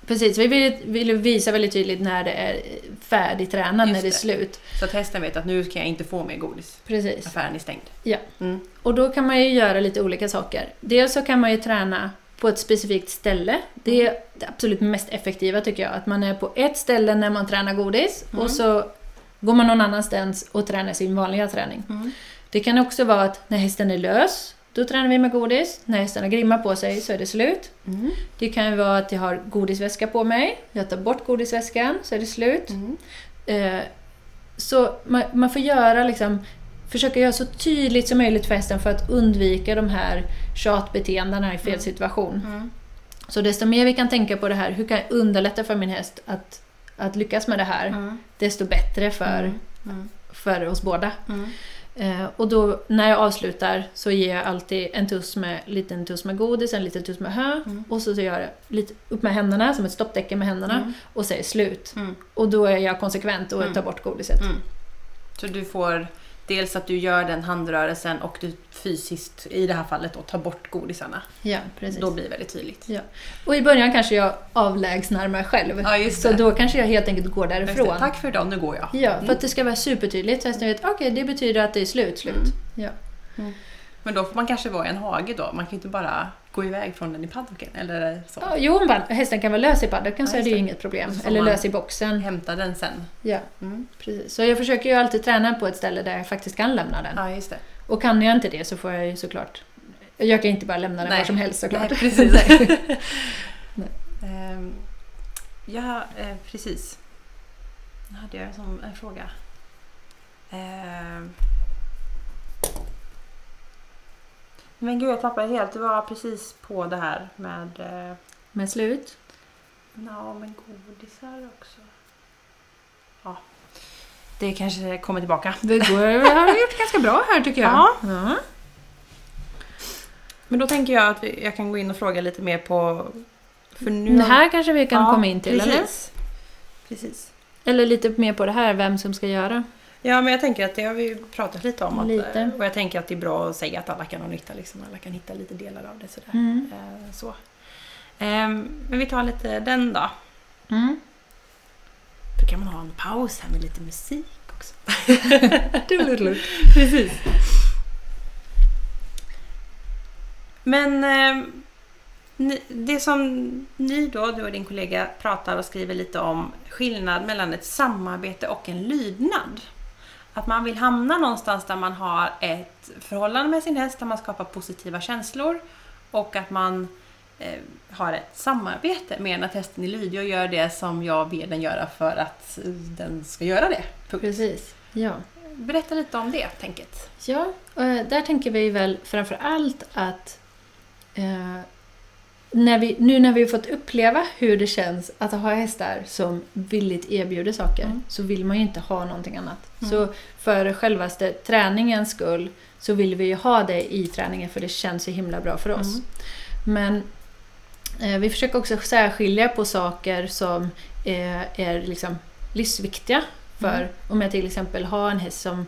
Speaker 1: Precis, vi vill, vill visa väldigt tydligt när det är färdigtränat, när det är slut.
Speaker 2: Så att hästen vet att nu kan jag inte få mer godis.
Speaker 1: Precis.
Speaker 2: Affären är stängd.
Speaker 1: Ja.
Speaker 2: Mm.
Speaker 1: Och då kan man ju göra lite olika saker. Dels så kan man ju träna på ett specifikt ställe. Det är det absolut mest effektiva tycker jag. Att man är på ett ställe när man tränar godis
Speaker 2: Mm.
Speaker 1: och så går man någon annanstans och tränar sin vanliga träning.
Speaker 2: Mm.
Speaker 1: Det kan också vara att när hästen är lös, då tränar vi med godis. När hästen har grimma på sig så är det slut.
Speaker 2: Mm.
Speaker 1: Det kan vara att jag har godisväska på mig. Jag tar bort godisväskan så är det slut.
Speaker 2: Mm.
Speaker 1: Eh, så man, man får göra liksom, försöka göra så tydligt som möjligt för hästen för att undvika de här tjatbeteendena i fel
Speaker 2: Mm.
Speaker 1: situation.
Speaker 2: Mm.
Speaker 1: Så desto mer vi kan tänka på det här, hur kan jag underlätta för min häst att, att lyckas med det här,
Speaker 2: Mm.
Speaker 1: desto bättre för,
Speaker 2: Mm. Mm.
Speaker 1: för oss båda.
Speaker 2: Mm.
Speaker 1: Eh, och då när jag avslutar så ger jag alltid en tuss med, liten tuss med godis, en liten tuss med hö och så gör jag lite upp med händerna, som ett stopptecken med händerna och säger slut. Och då är jag konsekvent och tar bort godiset.
Speaker 2: Så du får dels att du gör den handrörelsen och du fysiskt, i det här fallet, då, tar bort godisarna.
Speaker 1: Ja, precis.
Speaker 2: Då blir det väldigt tydligt.
Speaker 1: Och i början kanske jag avlägsnar mig själv.
Speaker 2: Ja, just
Speaker 1: så
Speaker 2: det.
Speaker 1: då kanske jag helt enkelt går därifrån.
Speaker 2: Tack för idag, nu går jag.
Speaker 1: Ja, för
Speaker 2: Mm.
Speaker 1: att det ska vara supertydligt så hästen vet okej, det betyder att det är slut, slut.
Speaker 2: Mm.
Speaker 1: Ja.
Speaker 2: Men då får man kanske vara i en hage då. Man kan ju inte bara gå iväg från den i paddocken eller så.
Speaker 1: Ja, jo, hästen kan vara lös i paddocken så
Speaker 2: Ja,
Speaker 1: är det ju inget problem.
Speaker 2: Så
Speaker 1: Eller lös i boxen.
Speaker 2: Hämta den sen.
Speaker 1: Ja,
Speaker 2: Mm.
Speaker 1: precis. Så jag försöker ju alltid träna på ett ställe där jag faktiskt kan lämna den.
Speaker 2: Ja, just det.
Speaker 1: Och kan jag inte det så får jag ju såklart... Jag kan inte bara lämna den
Speaker 2: Nej.
Speaker 1: var som helst såklart.
Speaker 2: Nej, precis. [laughs]
Speaker 1: Nej.
Speaker 2: Ehm, ja, eh, precis. Nu hade jag som en fråga. Ehm. Men gud, jag tappade helt. Det var precis på det här med... Eh,
Speaker 1: Med slut.
Speaker 2: Ja, men godisar också. Ja. Det kanske kommer tillbaka.
Speaker 1: Det går, [laughs] vi har gjort ganska bra här tycker jag.
Speaker 2: Ja.
Speaker 1: ja.
Speaker 2: Men då tänker jag att jag kan gå in och fråga lite mer på... För nu
Speaker 1: Det här kanske vi kan
Speaker 2: Ja,
Speaker 1: komma in till, eller?
Speaker 2: precis. Precis.
Speaker 1: Eller lite mer på det här, vem som ska göra.
Speaker 2: Ja, men jag tänker att det har vi pratat lite om. Att,
Speaker 1: Lite.
Speaker 2: eh, Och jag tänker att det är bra att säga att alla kan ha nytta. Liksom. Alla kan hitta lite delar av det. Sådär.
Speaker 1: Mm.
Speaker 2: Eh, så. Ehm, men vi tar lite den då.
Speaker 1: Mm.
Speaker 2: Då kan man ha en paus här med lite musik också. [laughs] [laughs]
Speaker 1: Precis.
Speaker 2: Men eh, ni, det som ni då, du och din kollega, pratar och skriver lite om skillnad mellan ett samarbete och en lydnad. Att man vill hamna någonstans där man har ett förhållande med sin häst, där man skapar positiva känslor och att man eh, har ett samarbete med än att hästen är lydig och gör det som jag ber den göra för att eh, den ska göra det. Punkt.
Speaker 1: Precis. Ja.
Speaker 2: Berätta lite om det tänket.
Speaker 1: Ja, och där tänker vi väl framför allt att eh, när vi, nu när vi har fått uppleva hur det känns att ha hästar som villigt erbjuder saker
Speaker 2: Mm.
Speaker 1: så vill man ju inte ha någonting annat.
Speaker 2: Mm.
Speaker 1: Så för självaste träningens skull så vill vi ju ha det i träningen för det känns så himla bra för oss.
Speaker 2: Mm.
Speaker 1: Men eh, vi försöker också särskilja på saker som eh, är liksom livsviktiga. För
Speaker 2: Mm.
Speaker 1: om jag till exempel har en häst som,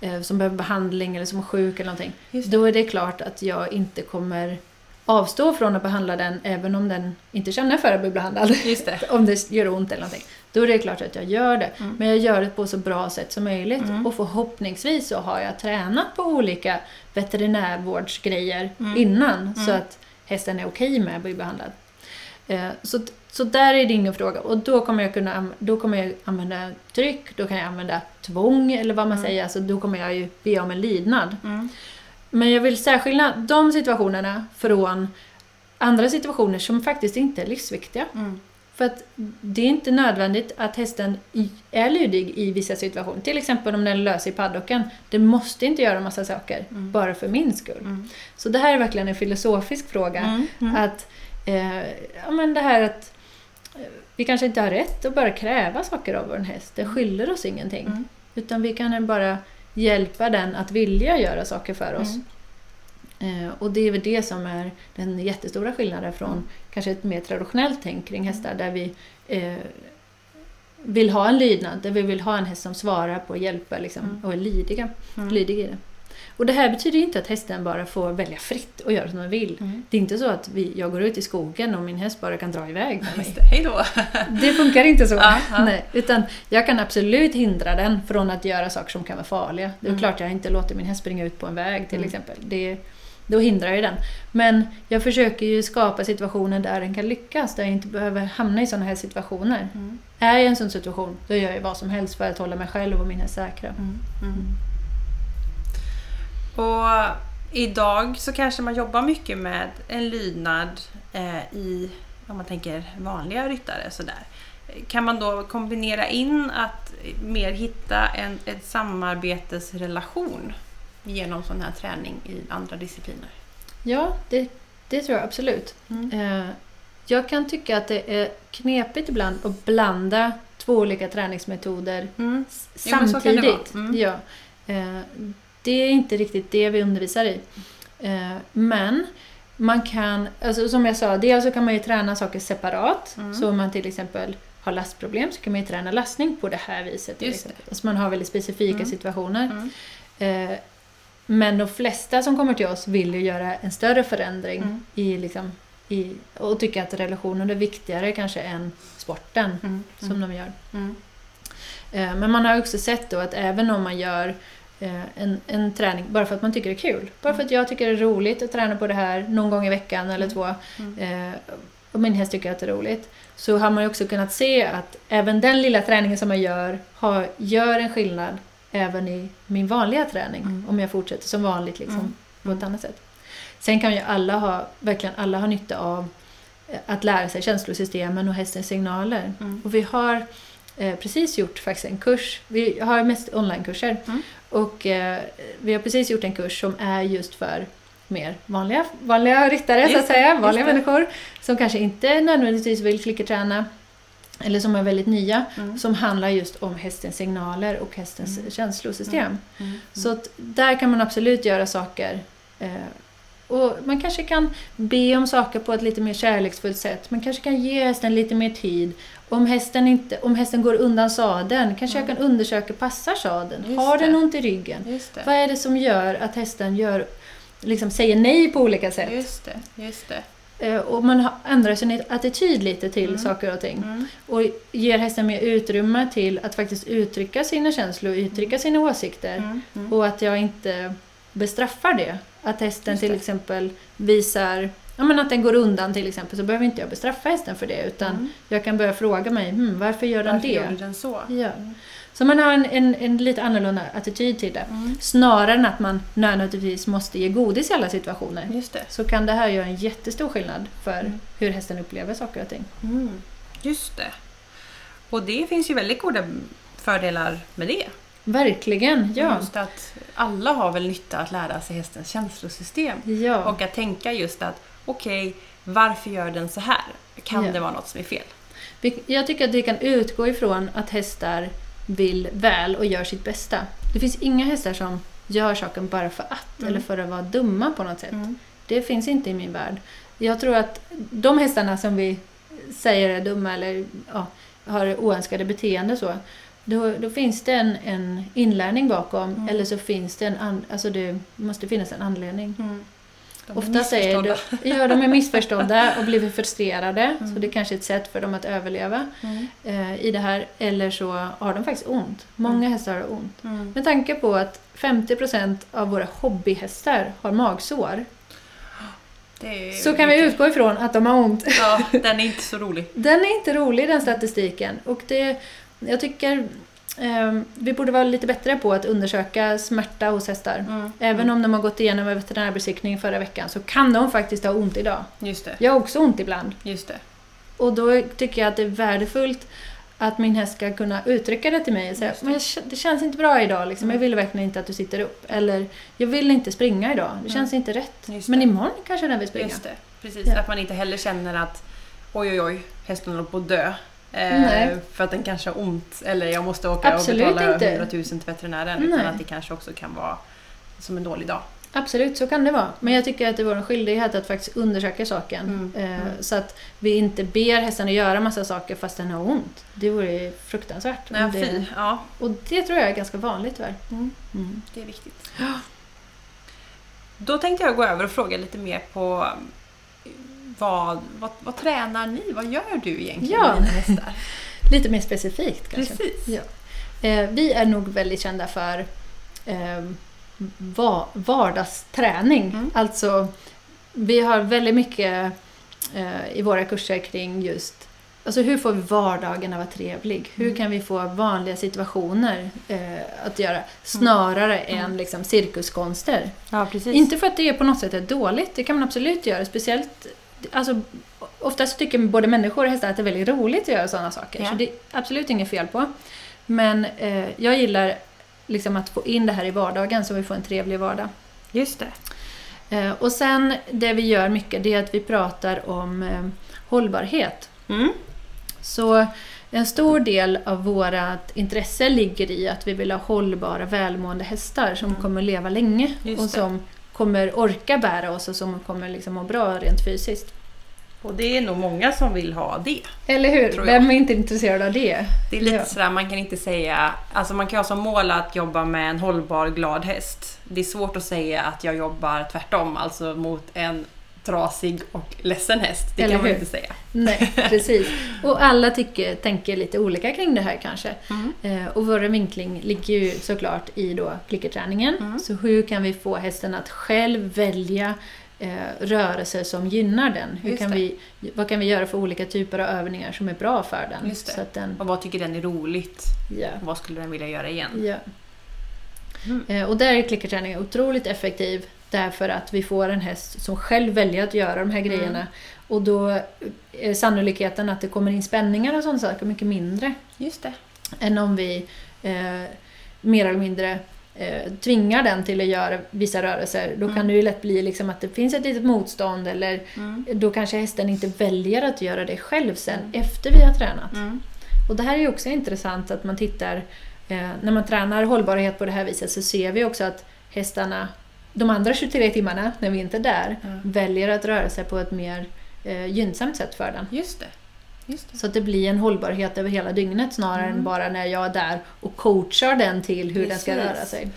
Speaker 1: eh, som behöver behandling eller som är sjuk eller någonting. Då är det klart att jag inte kommer avstå från att behandla den även om den inte känner för att bli behandlad.
Speaker 2: Just det. [laughs]
Speaker 1: om det gör ont eller någonting. Då är det klart att jag gör det.
Speaker 2: Mm.
Speaker 1: Men jag gör det på så bra sätt som möjligt.
Speaker 2: Mm.
Speaker 1: Och förhoppningsvis så har jag tränat på olika veterinärvårdsgrejer
Speaker 2: Mm.
Speaker 1: innan. Så
Speaker 2: Mm.
Speaker 1: att hästen är okej med att bli behandlad. Eh, Så, så där är det ingen fråga. Och då kommer jag kunna då kommer jag använda tryck, då kan jag använda tvång eller vad man
Speaker 2: Mm.
Speaker 1: säger. Alltså, då kommer jag ju be om en lydnad.
Speaker 2: Mm.
Speaker 1: Men jag vill särskilja de situationerna från andra situationer som faktiskt inte är livsviktiga.
Speaker 2: Mm.
Speaker 1: För att det är inte nödvändigt att hästen är lydig i vissa situationer. Till exempel om den är lös i paddocken. Det måste inte göra massa saker,
Speaker 2: Mm.
Speaker 1: bara för min skull.
Speaker 2: Mm.
Speaker 1: Så det här är verkligen en filosofisk fråga.
Speaker 2: Mm. Mm.
Speaker 1: Att, eh, ja, men det här att eh, vi kanske inte har rätt att bara kräva saker av vår häst. Det skyller oss ingenting.
Speaker 2: Mm.
Speaker 1: Utan vi kan bara hjälpa den att vilja göra saker för oss.
Speaker 2: Mm.
Speaker 1: Eh, och det är väl det som är den jättestora skillnaden från
Speaker 2: Mm.
Speaker 1: kanske ett mer traditionellt tänk kring hästar där vi eh, vill ha en lydnad, där vi vill ha en häst som svarar på och hjälper liksom,
Speaker 2: Mm.
Speaker 1: och är lydiga,
Speaker 2: Mm.
Speaker 1: lydig i det. Och det här betyder inte att hästen bara får välja fritt och göra som den vill.
Speaker 2: Mm.
Speaker 1: Det är inte så att vi, jag går ut i skogen och min häst bara kan dra iväg med mig.
Speaker 2: Det. Hej då! [laughs]
Speaker 1: Det funkar inte så. Nej, utan jag kan absolut hindra den från att göra saker som kan vara farliga. Det är
Speaker 2: Mm.
Speaker 1: klart jag inte låter min häst springa ut på en väg till
Speaker 2: Mm.
Speaker 1: exempel. Det, då hindrar jag den. Men jag försöker ju skapa situationer där den kan lyckas, där jag inte behöver hamna i sådana här situationer.
Speaker 2: Mm.
Speaker 1: Är jag i en sån situation, då gör jag vad som helst för att hålla mig själv och min häst säkra.
Speaker 2: Mm. Mm. Och idag så kanske man jobbar mycket med en lydnad eh, i, om man tänker vanliga ryttare sådär. Kan man då kombinera in att mer hitta en ett samarbetesrelation genom sån här träning i andra discipliner?
Speaker 1: Ja, det, det tror jag absolut.
Speaker 2: Mm.
Speaker 1: Eh, Jag kan tycka att det är knepigt ibland att blanda två olika träningsmetoder
Speaker 2: Mm. Jo,
Speaker 1: samtidigt.
Speaker 2: vara. Mm.
Speaker 1: Ja. Eh, Det är inte riktigt det vi undervisar i. Eh, Men man kan, alltså som jag sa, dels så kan man ju träna saker separat.
Speaker 2: Mm.
Speaker 1: Så om man till exempel har lastproblem så kan man ju träna lastning på det här viset.
Speaker 2: Just det.
Speaker 1: exempel. Så man har väldigt specifika
Speaker 2: Mm.
Speaker 1: situationer.
Speaker 2: Mm.
Speaker 1: Eh, Men de flesta som kommer till oss vill ju göra en större förändring
Speaker 2: Mm.
Speaker 1: i, liksom, i, och tycker att relationen är viktigare kanske än sporten
Speaker 2: Mm.
Speaker 1: som de gör.
Speaker 2: Mm.
Speaker 1: Eh, Men man har också sett då att även om man gör en, en träning bara för att man tycker det är kul. Bara för att jag tycker det är roligt att träna på det här någon gång i veckan eller
Speaker 2: Mm.
Speaker 1: två.
Speaker 2: Mm.
Speaker 1: eh, Och min häst tycker att det är roligt. Så har man ju också kunnat se att även den lilla träningen som man gör har, gör en skillnad även i min vanliga träning.
Speaker 2: Mm.
Speaker 1: Om jag fortsätter som vanligt liksom,
Speaker 2: Mm.
Speaker 1: på ett annat sätt. Sen kan ju alla ha, verkligen alla ha nytta av eh, att lära sig känslosystemen och hästens signaler.
Speaker 2: Mm.
Speaker 1: Och vi har eh, precis gjort faktiskt en kurs. Vi har mest onlinekurser.
Speaker 2: Mm.
Speaker 1: Och eh, vi har precis gjort en kurs som är just för mer vanliga, vanliga ryttare så
Speaker 2: Just
Speaker 1: att säga, vanliga människor som kanske inte nödvändigtvis vill klickerträna eller som är väldigt nya,
Speaker 2: Mm.
Speaker 1: som handlar just om hästens signaler och hästens
Speaker 2: Mm.
Speaker 1: känslosystem.
Speaker 2: Mm.
Speaker 1: Så att där kan man absolut göra saker. Eh, och man kanske kan be om saker på ett lite mer kärleksfullt sätt. Man kanske kan ge hästen lite mer tid. Om hästen, inte, om hästen går undan sadeln kanske jag kan undersöka, passar sadeln?
Speaker 2: Just
Speaker 1: Har den
Speaker 2: det.
Speaker 1: ont i ryggen?
Speaker 2: Det.
Speaker 1: Vad är det som gör att hästen gör, liksom säger nej på olika sätt?
Speaker 2: Just det. Just det.
Speaker 1: Eh, och man ändrar sin attityd lite till
Speaker 2: Mm.
Speaker 1: saker och ting.
Speaker 2: Mm.
Speaker 1: Och ger hästen mer utrymme till att faktiskt uttrycka sina känslor, uttrycka sina åsikter.
Speaker 2: Mm. Mm.
Speaker 1: Och att jag inte bestraffar det. Att hästen
Speaker 2: Just
Speaker 1: till
Speaker 2: det.
Speaker 1: exempel visar, ja men att den går undan till exempel, så behöver inte jag bestraffa hästen för det. Utan
Speaker 2: Mm.
Speaker 1: jag kan börja fråga mig, hmm, varför gör den
Speaker 2: Varför
Speaker 1: det?
Speaker 2: gjorde den så?
Speaker 1: Ja. Så man har en, en, en lite annorlunda attityd till det.
Speaker 2: Mm.
Speaker 1: Snarare än att man nödvändigtvis måste ge godis i alla situationer.
Speaker 2: Just det.
Speaker 1: Så kan det här göra en jättestor skillnad för
Speaker 2: Mm.
Speaker 1: hur hästen upplever saker och ting.
Speaker 2: Mm. Just det. Och det finns ju väldigt goda fördelar med det.
Speaker 1: Verkligen, ja.
Speaker 2: Just att alla har väl nytta att lära sig hästens känslosystem.
Speaker 1: ja.
Speaker 2: Och att tänka just att okej, varför gör den så här? Kan
Speaker 1: Ja.
Speaker 2: det vara något som är fel?
Speaker 1: Jag tycker att vi kan utgå ifrån att hästar vill väl och gör sitt bästa. Det finns inga hästar som gör saken bara för att,
Speaker 2: Mm.
Speaker 1: eller för att vara dumma på något sätt. Det finns inte i min värld. Jag tror att de hästarna som vi säger är dumma eller ja, har oönskade beteende så, då, då finns det en, en inlärning bakom
Speaker 2: Mm.
Speaker 1: eller så finns det en an, alltså det måste finnas en anledning.
Speaker 2: Mm. De är
Speaker 1: Oftast är de, ja, de är missförstådda och blir frustrerade. Så det är kanske är ett sätt för dem att överleva
Speaker 2: Mm.
Speaker 1: eh, i det här. Eller så har de faktiskt ont. Många hästar har ont.
Speaker 2: Mm.
Speaker 1: Med tanke på att 50% av våra hobbyhästar har magsår så kan vi utgå ifrån att de har ont.
Speaker 2: Ja, den är inte så rolig. [laughs]
Speaker 1: Den är inte rolig den statistiken. Och det, jag tycker vi borde vara lite bättre på att undersöka smärta hos hästar.
Speaker 2: Mm.
Speaker 1: Även om de har gått igenom en veterinärbesiktning förra veckan så kan de faktiskt ha ont idag.
Speaker 2: Just det,
Speaker 1: Jag har också ont ibland.
Speaker 2: just det.
Speaker 1: Och då tycker jag att det är värdefullt att min häst ska kunna uttrycka det till mig och säga men jag det känns inte bra idag, liksom. jag vill verkligen inte att du sitter upp. Eller jag vill inte springa idag, det känns inte rätt. Men imorgon kanske den vill springa.
Speaker 2: Just det, precis.
Speaker 1: Ja.
Speaker 2: Att man inte heller känner att oj oj oj, hästen håller på att dö. Eh, för att den kanske har ont eller jag måste åka
Speaker 1: Absolut
Speaker 2: och betala
Speaker 1: inte.
Speaker 2: 100 000 till veterinären.
Speaker 1: Nej.
Speaker 2: Utan att det kanske också kan vara som en dålig dag.
Speaker 1: Absolut, så kan det vara. Men jag tycker att det är vår skyldighet att faktiskt undersöka saken.
Speaker 2: Mm,
Speaker 1: Eh,
Speaker 2: mm.
Speaker 1: Så att vi inte ber hästen att göra massa saker fast den har ont. Det vore fruktansvärt.
Speaker 2: Nej,
Speaker 1: det,
Speaker 2: fy. Ja,
Speaker 1: och det tror jag är ganska vanligt tyvärr.
Speaker 2: mm,
Speaker 1: Mm.
Speaker 2: det är viktigt. Då tänkte jag gå över och fråga lite mer på vad, vad, vad tränar ni? Vad gör du egentligen
Speaker 1: Ja.
Speaker 2: med dina hästar? [laughs]
Speaker 1: Lite mer specifikt kanske.
Speaker 2: Precis.
Speaker 1: Ja. Eh, vi är nog väldigt kända för eh, va- vardagsträning.
Speaker 2: Mm.
Speaker 1: Alltså, vi har väldigt mycket eh, i våra kurser kring just Alltså hur får vi vardagen att vara trevlig? Hur
Speaker 2: Mm.
Speaker 1: kan vi få vanliga situationer eh, att göra snarare
Speaker 2: Mm.
Speaker 1: än liksom, cirkuskonster?
Speaker 2: Ja.
Speaker 1: Inte för att det på något sätt är dåligt, det kan man absolut göra. Speciellt, alltså, oftast tycker både människor och hästar att det är väldigt roligt att göra sådana saker.
Speaker 2: Ja.
Speaker 1: Så det är absolut inget fel på. Men eh, jag gillar liksom att få in det här i vardagen så vi får en trevlig vardag.
Speaker 2: Just det.
Speaker 1: Eh, och sen det vi gör mycket det är att vi pratar om eh, hållbarhet.
Speaker 2: Mm.
Speaker 1: Så en stor del av vårt intresse ligger i att vi vill ha hållbara, välmående hästar som
Speaker 2: Mm.
Speaker 1: kommer leva länge
Speaker 2: Just
Speaker 1: och
Speaker 2: det.
Speaker 1: Kommer orka bära oss och som kommer liksom må bra rent fysiskt.
Speaker 2: Och det är nog många som vill ha det.
Speaker 1: Eller hur? Vem är inte intresserad av det?
Speaker 2: Det är lite
Speaker 1: Ja.
Speaker 2: sådär, man kan inte säga... Alltså man kan ha som mål att jobba med en hållbar, glad häst. Det är svårt att säga att jag jobbar tvärtom, alltså mot en trasig och ledsen häst. Det
Speaker 1: Eller
Speaker 2: kan man
Speaker 1: hur?
Speaker 2: inte säga.
Speaker 1: Nej, [laughs] precis. Och alla tycker, tänker lite olika kring det här kanske.
Speaker 2: Mm.
Speaker 1: Eh, och vår vinkling ligger ju såklart i då klickerträningen.
Speaker 2: Mm.
Speaker 1: Så hur kan vi få hästen att själv välja eh, rörelser som gynnar den? Hur
Speaker 2: Just
Speaker 1: kan
Speaker 2: det.
Speaker 1: vi, vad kan vi göra för olika typer av övningar som är bra för den? Så att den,
Speaker 2: Och vad tycker den är roligt? Och vad skulle den vilja göra igen?
Speaker 1: ja.
Speaker 2: Mm.
Speaker 1: Eh, och där är klickerträning otroligt effektiv därför att vi får en häst som själv väljer att göra de här
Speaker 2: Mm.
Speaker 1: grejerna. Och då är sannolikheten att det kommer in spänningar och sådana saker mycket mindre
Speaker 2: Just det.
Speaker 1: än om vi eh, mer eller mindre eh, tvingar den till att göra vissa rörelser. Då kan
Speaker 2: Mm.
Speaker 1: det ju lätt bli liksom att det finns ett litet motstånd eller
Speaker 2: Mm.
Speaker 1: då kanske hästen inte väljer att göra det själv sen
Speaker 2: Mm.
Speaker 1: efter vi har tränat.
Speaker 2: Mm.
Speaker 1: Och det här är ju också intressant att man tittar, eh, när man tränar hållbarhet på det här viset så ser vi också att hästarna, de andra 23 timmarna när vi inte är där,
Speaker 2: Mm.
Speaker 1: väljer att röra sig på ett mer eh, gynnsamt sätt för den.
Speaker 2: Just det. Just det.
Speaker 1: Så att det blir en hållbarhet över hela dygnet snarare
Speaker 2: Mm.
Speaker 1: än bara när jag är där och coachar den till hur den ska
Speaker 2: Precis.
Speaker 1: röra sig.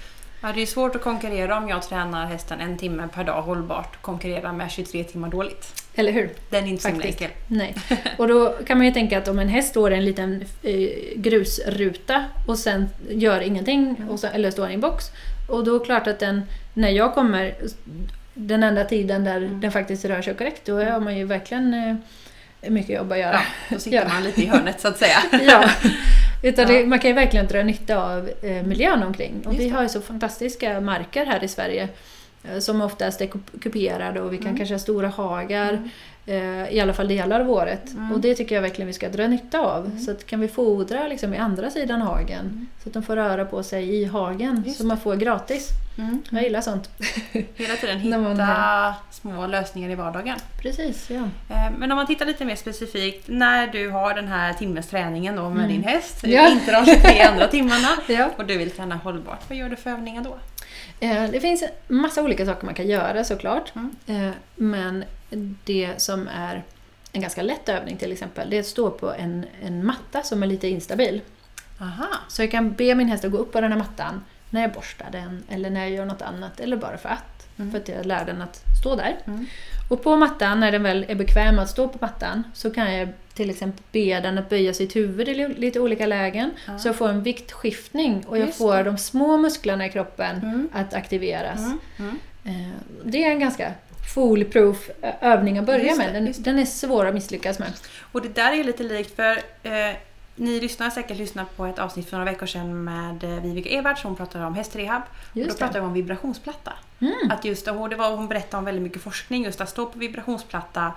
Speaker 2: Ja, det är svårt att konkurrera om jag tränar hästen en timme per dag hållbart och konkurrera med 23 timmar dåligt.
Speaker 1: Eller hur?
Speaker 2: Den är inte så
Speaker 1: Faktiskt.
Speaker 2: enkel.
Speaker 1: Nej. [laughs] Och då kan man ju tänka att om en häst står i en liten eh, grusruta och sen gör ingenting,
Speaker 2: Mm.
Speaker 1: och så, eller står i en box. Och då är det klart att den, när jag kommer, den enda tiden där
Speaker 2: Mm.
Speaker 1: den faktiskt rör sig korrekt, då har man ju verkligen eh, mycket jobb att göra.
Speaker 2: Ja, då sitter
Speaker 1: Ja.
Speaker 2: man lite i hörnet så att säga. [laughs]
Speaker 1: Ja. Utan. Det, man kan ju verkligen dra nytta av eh, miljön omkring. Och
Speaker 2: Just
Speaker 1: vi har ju så fantastiska marker här i Sverige eh, som oftast är kup- kuperade och vi kan
Speaker 2: Mm.
Speaker 1: kanske ha stora hagar. Eh, I alla fall delar av året.
Speaker 2: Mm.
Speaker 1: Och det tycker jag verkligen vi ska dra nytta av.
Speaker 2: Mm.
Speaker 1: Så att kan vi fodra liksom i andra sidan hagen.
Speaker 2: Mm.
Speaker 1: Så att de får röra på sig i hagen.
Speaker 2: Just
Speaker 1: så man får gratis.
Speaker 2: Mm.
Speaker 1: Jag gillar sånt. [laughs]
Speaker 2: Hela tiden hitta små lösningar i vardagen.
Speaker 1: Precis, ja.
Speaker 2: Eh, Men om man tittar lite mer specifikt, när du har den här timmes träningen då med
Speaker 1: Mm.
Speaker 2: din häst,
Speaker 1: Ja.
Speaker 2: inte de 23 andra timmarna, [laughs]
Speaker 1: ja.
Speaker 2: och du vill träna hållbart, vad gör du för övningar då?
Speaker 1: Eh, Det finns en massa olika saker man kan göra såklart.
Speaker 2: Mm.
Speaker 1: Eh, Men det som är en ganska lätt övning till exempel, det är att stå på en, en matta som är lite instabil.
Speaker 2: Aha.
Speaker 1: Så jag kan be min häst att gå upp på den här mattan, när jag borstar den eller när jag gör något annat eller bara för att.
Speaker 2: Mm.
Speaker 1: För att jag lär den att stå där.
Speaker 2: Mm.
Speaker 1: Och på mattan, när den väl är bekväm att stå på mattan, så kan jag till exempel be den att böja sitt huvud i li- lite olika lägen.
Speaker 2: Ja.
Speaker 1: Så jag får en viktskiftning och jag
Speaker 2: Just
Speaker 1: får
Speaker 2: det.
Speaker 1: de små musklerna i kroppen
Speaker 2: Mm.
Speaker 1: att aktiveras.
Speaker 2: Mm. Mm.
Speaker 1: Eh, Det är en ganska foolproof övning att börja
Speaker 2: Just
Speaker 1: med. Den,
Speaker 2: just
Speaker 1: den är svår att misslyckas med.
Speaker 2: Och det där är lite likt för eh, ni lyssnar säkert lyssnat på ett avsnitt för några veckor sedan med eh, Vivica Evert som pratade om hästrehab. Och då
Speaker 1: Just
Speaker 2: pratade vi om vibrationsplatta.
Speaker 1: Mm.
Speaker 2: Att just, och det var, hon berättade om väldigt mycket forskning just att stå på vibrationsplatta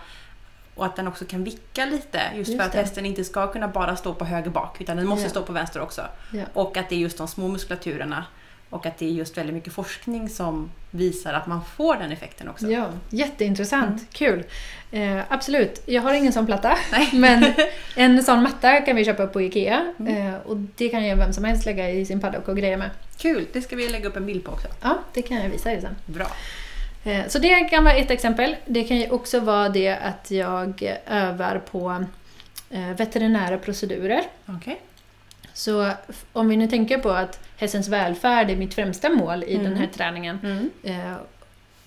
Speaker 2: och att den också kan vicka lite just,
Speaker 1: Just
Speaker 2: för att
Speaker 1: det.
Speaker 2: hästen inte ska kunna bara stå på höger bak utan den måste
Speaker 1: Ja.
Speaker 2: stå på vänster också.
Speaker 1: Ja.
Speaker 2: Och att det är just de små muskulaturerna och att det är just väldigt mycket forskning som visar att man får den effekten också.
Speaker 1: Ja, jätteintressant.
Speaker 2: Mm.
Speaker 1: Kul. Eh, absolut. Jag har ingen sån platta.
Speaker 2: Nej. [laughs]
Speaker 1: Men [laughs] en sån matta kan vi köpa på IKEA.
Speaker 2: Mm.
Speaker 1: Eh, och det kan ju vem som helst lägga i sin paddock och greja med.
Speaker 2: Kul! Det ska vi lägga upp en bild på också.
Speaker 1: Ja, det kan jag visa er sen.
Speaker 2: Bra.
Speaker 1: Eh, Så det kan vara ett exempel. Det kan ju också vara det att jag övar på eh, veterinära procedurer.
Speaker 2: Okej.
Speaker 1: Så om vi nu tänker på att hästens välfärd är mitt främsta mål i
Speaker 2: Mm.
Speaker 1: den här träningen.
Speaker 2: Mm.
Speaker 1: eh,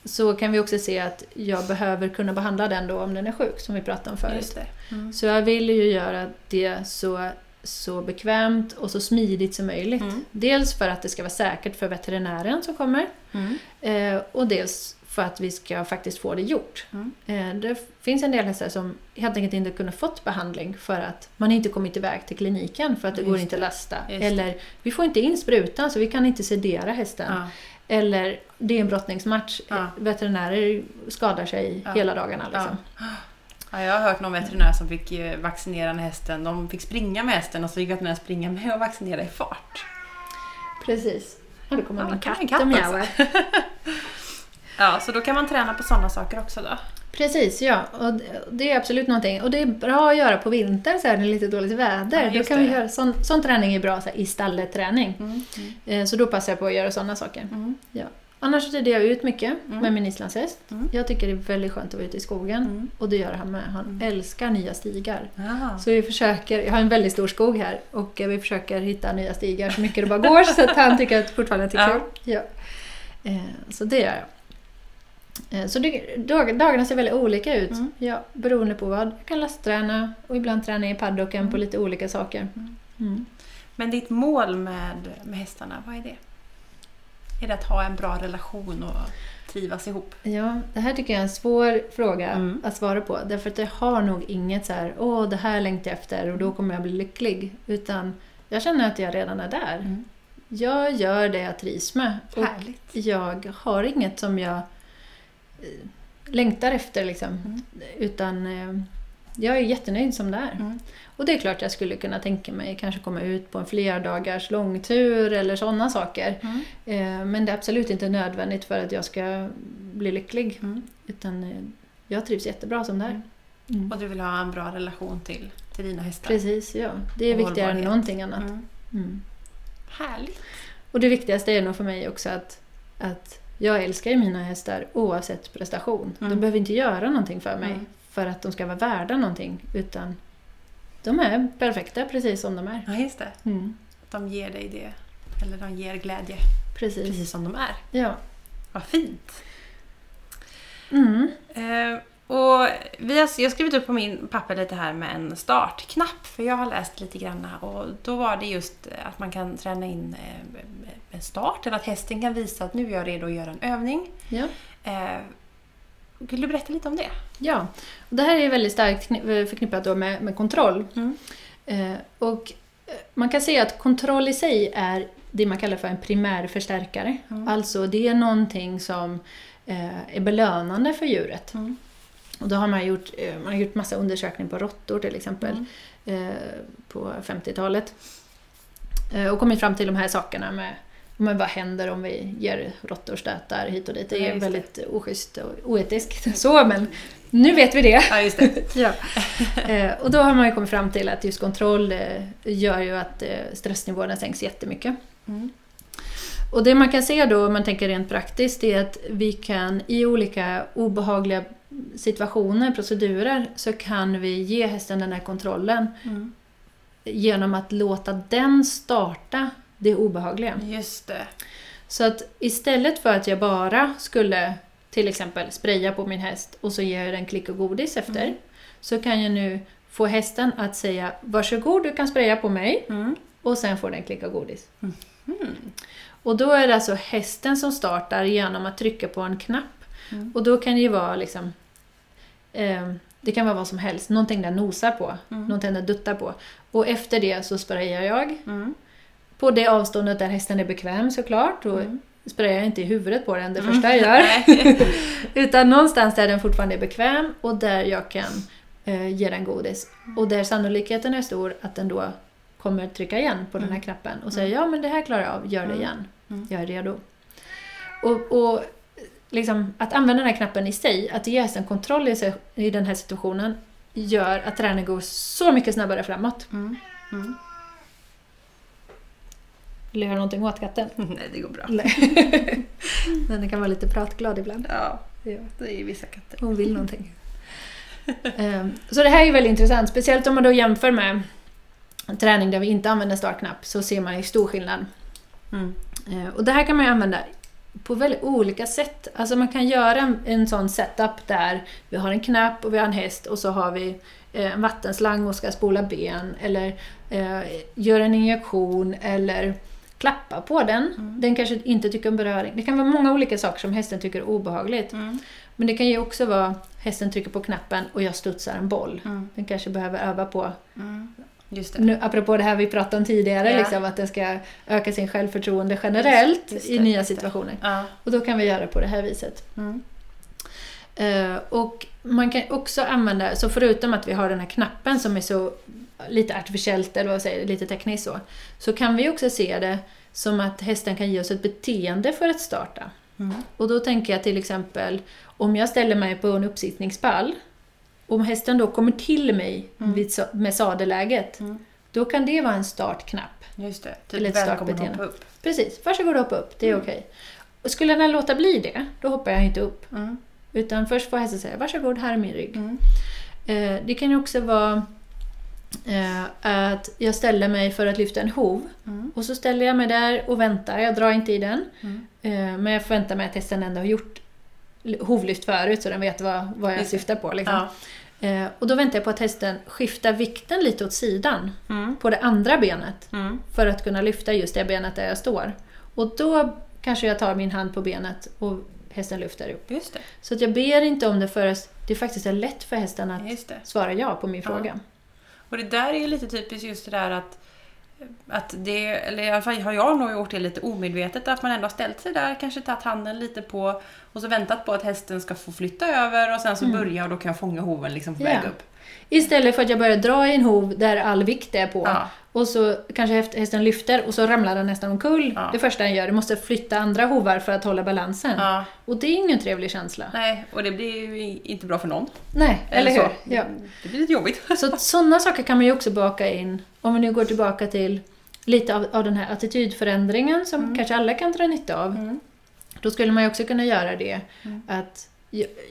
Speaker 1: Så kan vi också se att jag behöver kunna behandla den då om den är sjuk, som vi pratade om förut.
Speaker 2: Mm.
Speaker 1: Så jag vill ju göra det så, så bekvämt och så smidigt som möjligt.
Speaker 2: Mm.
Speaker 1: Dels för att det ska vara säkert för veterinären som kommer.
Speaker 2: Mm.
Speaker 1: Och dels för att vi ska faktiskt få det gjort.
Speaker 2: Mm.
Speaker 1: Eh, det finns en del hästar som helt enkelt inte kunnat fått behandling för att man inte kommit iväg till kliniken för att det
Speaker 2: Just
Speaker 1: går inte att lasta. Eller vi får inte in sprutan så vi kan inte sedera hästen.
Speaker 2: Ja.
Speaker 1: Eller det är en brottningsmatch.
Speaker 2: Ja.
Speaker 1: Veterinärer skadar sig
Speaker 2: Ja.
Speaker 1: hela dagarna. Liksom.
Speaker 2: Ja, jag har hört någon veterinär som fick eh, vaccinera hästen. De fick springa med hästen och så fick veterinären springa med och vaccinera i fart.
Speaker 1: Precis. Och då kommer
Speaker 2: Ja,
Speaker 1: min katt och mjauar. [laughs]
Speaker 2: Ja, så då kan man träna på sådana saker också då.
Speaker 1: Precis, ja. Och det- är absolut någonting. Och det är bra att göra på vintern så här när det är lite dåligt väder.
Speaker 2: Ja,
Speaker 1: då kan vi göra, sån, sån träning är bra så här, i stallet-träning.
Speaker 2: Mm.
Speaker 1: Eh, Så då passar jag på att göra sådana saker.
Speaker 2: Mm.
Speaker 1: Annars så rider jag ut mycket
Speaker 2: Mm.
Speaker 1: med min islandshäst.
Speaker 2: Mm.
Speaker 1: Jag tycker det är väldigt skönt att vara ute i skogen.
Speaker 2: Mm.
Speaker 1: Och det gör han med. Han
Speaker 2: Mm.
Speaker 1: älskar nya stigar.
Speaker 2: Ja.
Speaker 1: Så vi försöker, jag har en väldigt stor skog här och eh, vi försöker hitta nya stigar så mycket det bara går så att han tycker att fortfarande att det är
Speaker 2: Ja.
Speaker 1: kul. Ja. Eh, Så det gör jag. Eh, Så det, dag, dagarna ser väldigt olika ut.
Speaker 2: Mm.
Speaker 1: Ja, beroende på vad. Jag kan lastträna och ibland träna i paddocken på
Speaker 2: Mm.
Speaker 1: lite olika saker.
Speaker 2: Mm.
Speaker 1: Mm.
Speaker 2: Men ditt mål med, med hästarna, vad är det? Är det att ha en bra relation och trivas ihop?
Speaker 1: Ja, det här tycker jag är en svår fråga
Speaker 2: Mm.
Speaker 1: att svara på. Därför att jag har nog inget så här, åh det här längtar jag efter och då kommer jag bli lycklig. Utan jag känner att jag redan är där.
Speaker 2: Mm.
Speaker 1: Jag gör det jag trivs med. Och
Speaker 2: Härligt.
Speaker 1: jag har inget som jag längtar efter liksom.
Speaker 2: Mm.
Speaker 1: Utan eh, jag är jättenöjd som det är.
Speaker 2: Mm.
Speaker 1: Och det är klart jag skulle kunna tänka mig kanske komma ut på en flerdagars långtur eller sådana saker.
Speaker 2: Mm.
Speaker 1: Eh, Men det är absolut inte nödvändigt för att jag ska bli lycklig.
Speaker 2: Mm.
Speaker 1: Utan eh, jag trivs jättebra som det är. Mm.
Speaker 2: Och du vill ha en bra relation till, till dina hästar?
Speaker 1: Precis, ja. Det är viktigare än någonting annat.
Speaker 2: Mm.
Speaker 1: Mm.
Speaker 2: Härligt.
Speaker 1: Och det viktigaste är nog för mig också att, att jag älskar ju mina hästar oavsett prestation.
Speaker 2: Mm.
Speaker 1: De behöver inte göra någonting för mig
Speaker 2: Mm.
Speaker 1: för att de ska vara värda någonting. Utan de är perfekta precis som de är.
Speaker 2: Ja, just det.
Speaker 1: Mm.
Speaker 2: De ger dig det. Eller de ger glädje.
Speaker 1: Precis.
Speaker 2: Precis som de är.
Speaker 1: Ja.
Speaker 2: Vad fint.
Speaker 1: Mm.
Speaker 2: Eh, och vi har, jag har skrivit upp på min papper lite här med en startknapp. För jag har läst lite grann och då var det just att man kan träna in eh, en start. Eller att hästen kan visa att nu är jag redo att göra en övning.
Speaker 1: Ja.
Speaker 2: Eh, vill du berätta lite om det?
Speaker 1: ja. Och det här är väldigt starkt kni- förknippat då med, med kontroll.
Speaker 2: Mm.
Speaker 1: Eh, och eh, man kan säga att kontroll i sig är det man kallar för en primär förstärkare.
Speaker 2: Mm.
Speaker 1: Alltså det är någonting som eh, är belönande för djuret.
Speaker 2: Mm.
Speaker 1: Och då har man gjort, eh, man har gjort massa undersökningar på råttor till exempel
Speaker 2: Mm.
Speaker 1: på 50-talet. Eh, och kommit fram till de här sakerna med men vad händer om vi ger råttor stötar hit och dit? Det
Speaker 2: Ja,
Speaker 1: är
Speaker 2: det.
Speaker 1: väldigt oschysst och oetiskt. [laughs] Så, men nu vet vi det.
Speaker 2: Ja, just det. [laughs]
Speaker 1: Ja. Och då har man ju kommit fram till att just kontroll gör ju att stressnivåerna sänks jättemycket.
Speaker 2: Mm.
Speaker 1: Och det man kan se då, om man tänker rent praktiskt, är att vi kan i olika obehagliga situationer, procedurer, så kan vi ge hästen den här kontrollen
Speaker 2: Mm.
Speaker 1: genom att låta den starta det obehagliga.
Speaker 2: Just det.
Speaker 1: Så att istället för att jag bara skulle till exempel spraya på min häst och så ger jag den klick och godis efter.
Speaker 2: Mm.
Speaker 1: Så kan jag nu få hästen att säga Varsågod du kan spraya på mig
Speaker 2: Mm.
Speaker 1: och sen får den klick och godis.
Speaker 2: Mm.
Speaker 1: Och då är det alltså hästen som startar genom att trycka på en knapp.
Speaker 2: Mm.
Speaker 1: Och då kan det ju vara liksom eh, Det kan vara vad som helst, någonting den nosar på,
Speaker 2: Mm.
Speaker 1: någonting den duttar på. Och efter det så sprayar jag
Speaker 2: Mm.
Speaker 1: på det avståndet där hästen är bekväm såklart. Och
Speaker 2: Mm.
Speaker 1: sprayar jag inte i huvudet på den det
Speaker 2: Mm.
Speaker 1: första jag gör. [laughs] Utan någonstans där den fortfarande är bekväm och där jag kan eh, ge den godis. Och där sannolikheten är stor att den då kommer trycka igen på den här
Speaker 2: Mm.
Speaker 1: knappen och säga ja men det här klarar jag av, gör det
Speaker 2: Mm.
Speaker 1: igen.
Speaker 2: Mm.
Speaker 1: Jag är redo. Och, och liksom, att använda den här knappen i sig, att ge hästen kontroll i, sig, i den här situationen, gör att träningen går så mycket snabbare framåt.
Speaker 2: Mm. Mm.
Speaker 1: Vill du göra någonting åt katten? [laughs]
Speaker 2: Nej, det går bra. [laughs]
Speaker 1: Den kan vara lite pratglad ibland.
Speaker 2: Ja, det är vissa katter.
Speaker 1: Hon vill någonting. [laughs] Ehm, Så det här är väldigt intressant, speciellt om man då jämför med träning där vi inte använder startknapp så ser man ju stor skillnad.
Speaker 2: Mm.
Speaker 1: Eh, Och det här kan man ju använda på väldigt olika sätt. Alltså man kan göra en, en sån setup där vi har en knapp och vi har en häst och så har vi eh, en vattenslang och ska spola ben eller eh, göra en injektion eller klappa på den.
Speaker 2: Mm.
Speaker 1: Den kanske inte tycker om beröring. Det kan vara många olika saker som hästen tycker är obehagligt.
Speaker 2: Mm.
Speaker 1: Men det kan ju också vara hästen trycker på knappen och jag studsar en boll.
Speaker 2: Mm.
Speaker 1: Den kanske behöver öva på,
Speaker 2: Mm. Just det.
Speaker 1: nu, apropå det här vi pratade om tidigare,
Speaker 2: Ja.
Speaker 1: liksom, att den ska öka sin självförtroende generellt
Speaker 2: Just- just
Speaker 1: i
Speaker 2: det,
Speaker 1: nya
Speaker 2: just det.
Speaker 1: situationer.
Speaker 2: Ja.
Speaker 1: Och då kan vi göra på det här viset.
Speaker 2: Mm.
Speaker 1: Eh, och man kan också använda, så förutom att vi har den här knappen som är så lite artificiellt, eller vad säger, lite tekniskt så, så kan vi också se det som att hästen kan ge oss ett beteende för att starta.
Speaker 2: Mm.
Speaker 1: Och då tänker jag till exempel, om jag ställer mig på en uppsittningspall, om hästen då kommer till mig
Speaker 2: Mm.
Speaker 1: med sadelläget,
Speaker 2: Mm.
Speaker 1: då kan det vara en startknapp.
Speaker 2: Just det.
Speaker 1: Eller
Speaker 2: Typ
Speaker 1: ett
Speaker 2: välkommen
Speaker 1: startbeteende.
Speaker 2: hoppa upp.
Speaker 1: Precis, varsågod hoppa upp, det är
Speaker 2: Mm.
Speaker 1: okej. Och skulle den låta bli det, då hoppar jag inte upp.
Speaker 2: Mm.
Speaker 1: Utan först får hästen säga varsågod, här är min rygg.
Speaker 2: Mm.
Speaker 1: Eh, det kan ju också vara eh, att jag ställer mig för att lyfta en hov.
Speaker 2: Mm.
Speaker 1: Och så ställer jag mig där och väntar, jag drar inte i den.
Speaker 2: Mm.
Speaker 1: Eh, men jag förväntar mig att hästen ändå har gjort hovlyft förut så den vet vad, vad jag syftar på. Liksom.
Speaker 2: Ja.
Speaker 1: Eh, och då väntar jag på att hästen skiftar vikten lite åt sidan
Speaker 2: Mm.
Speaker 1: på det andra benet
Speaker 2: Mm.
Speaker 1: för att kunna lyfta just det benet där jag står. Och då kanske jag tar min hand på benet och hästen lyfter upp. Så att jag ber inte om det förrän det faktiskt är lätt för hästen att svara ja på min
Speaker 2: Ja.
Speaker 1: fråga.
Speaker 2: Och det där är ju lite typiskt just det där att att det, eller i alla fall har jag nog gjort det lite omedvetet, att man ändå har ställt sig där, kanske tagit handen lite på och så väntat på att hästen ska få flytta över och sen så
Speaker 1: Mm.
Speaker 2: börja och då kan jag fånga hoven liksom på
Speaker 1: Ja.
Speaker 2: väg upp.
Speaker 1: Istället för att jag börjar dra i en hov där all vikt är på
Speaker 2: Ja.
Speaker 1: och så kanske häst- hästen lyfter och så ramlar den nästan omkull.
Speaker 2: Ja.
Speaker 1: Det första den gör, den måste flytta andra hovar för att hålla balansen.
Speaker 2: Ja.
Speaker 1: Och det är ingen trevlig känsla.
Speaker 2: Nej, och det blir ju inte bra för någon.
Speaker 1: Nej, eller, hur?
Speaker 2: så.
Speaker 1: Ja.
Speaker 2: Det blir lite jobbigt. [laughs]
Speaker 1: Så sådana saker kan man ju också baka in, om vi nu går tillbaka till lite av, av den här attitydförändringen som
Speaker 2: Mm.
Speaker 1: kanske alla kan dra nytta av.
Speaker 2: Mm.
Speaker 1: Då skulle man ju också kunna göra det
Speaker 2: Mm.
Speaker 1: att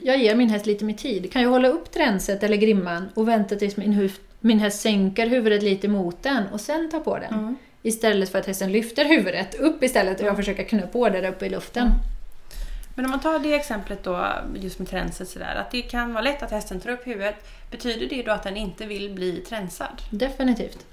Speaker 1: jag, ger min häst lite mer tid. Kan jag hålla upp tränset eller grimman och vänta tills min, huf, min häst sänker huvudet lite mot den och sen ta på den.
Speaker 2: Mm.
Speaker 1: Istället för att hästen lyfter huvudet upp istället och jag försöker knö på det där uppe i luften.
Speaker 2: Mm. Men om man tar det exemplet då, just med tränset sådär, att det kan vara lätt att hästen tar upp huvudet. Betyder det då att den inte vill bli tränsad?
Speaker 1: Definitivt.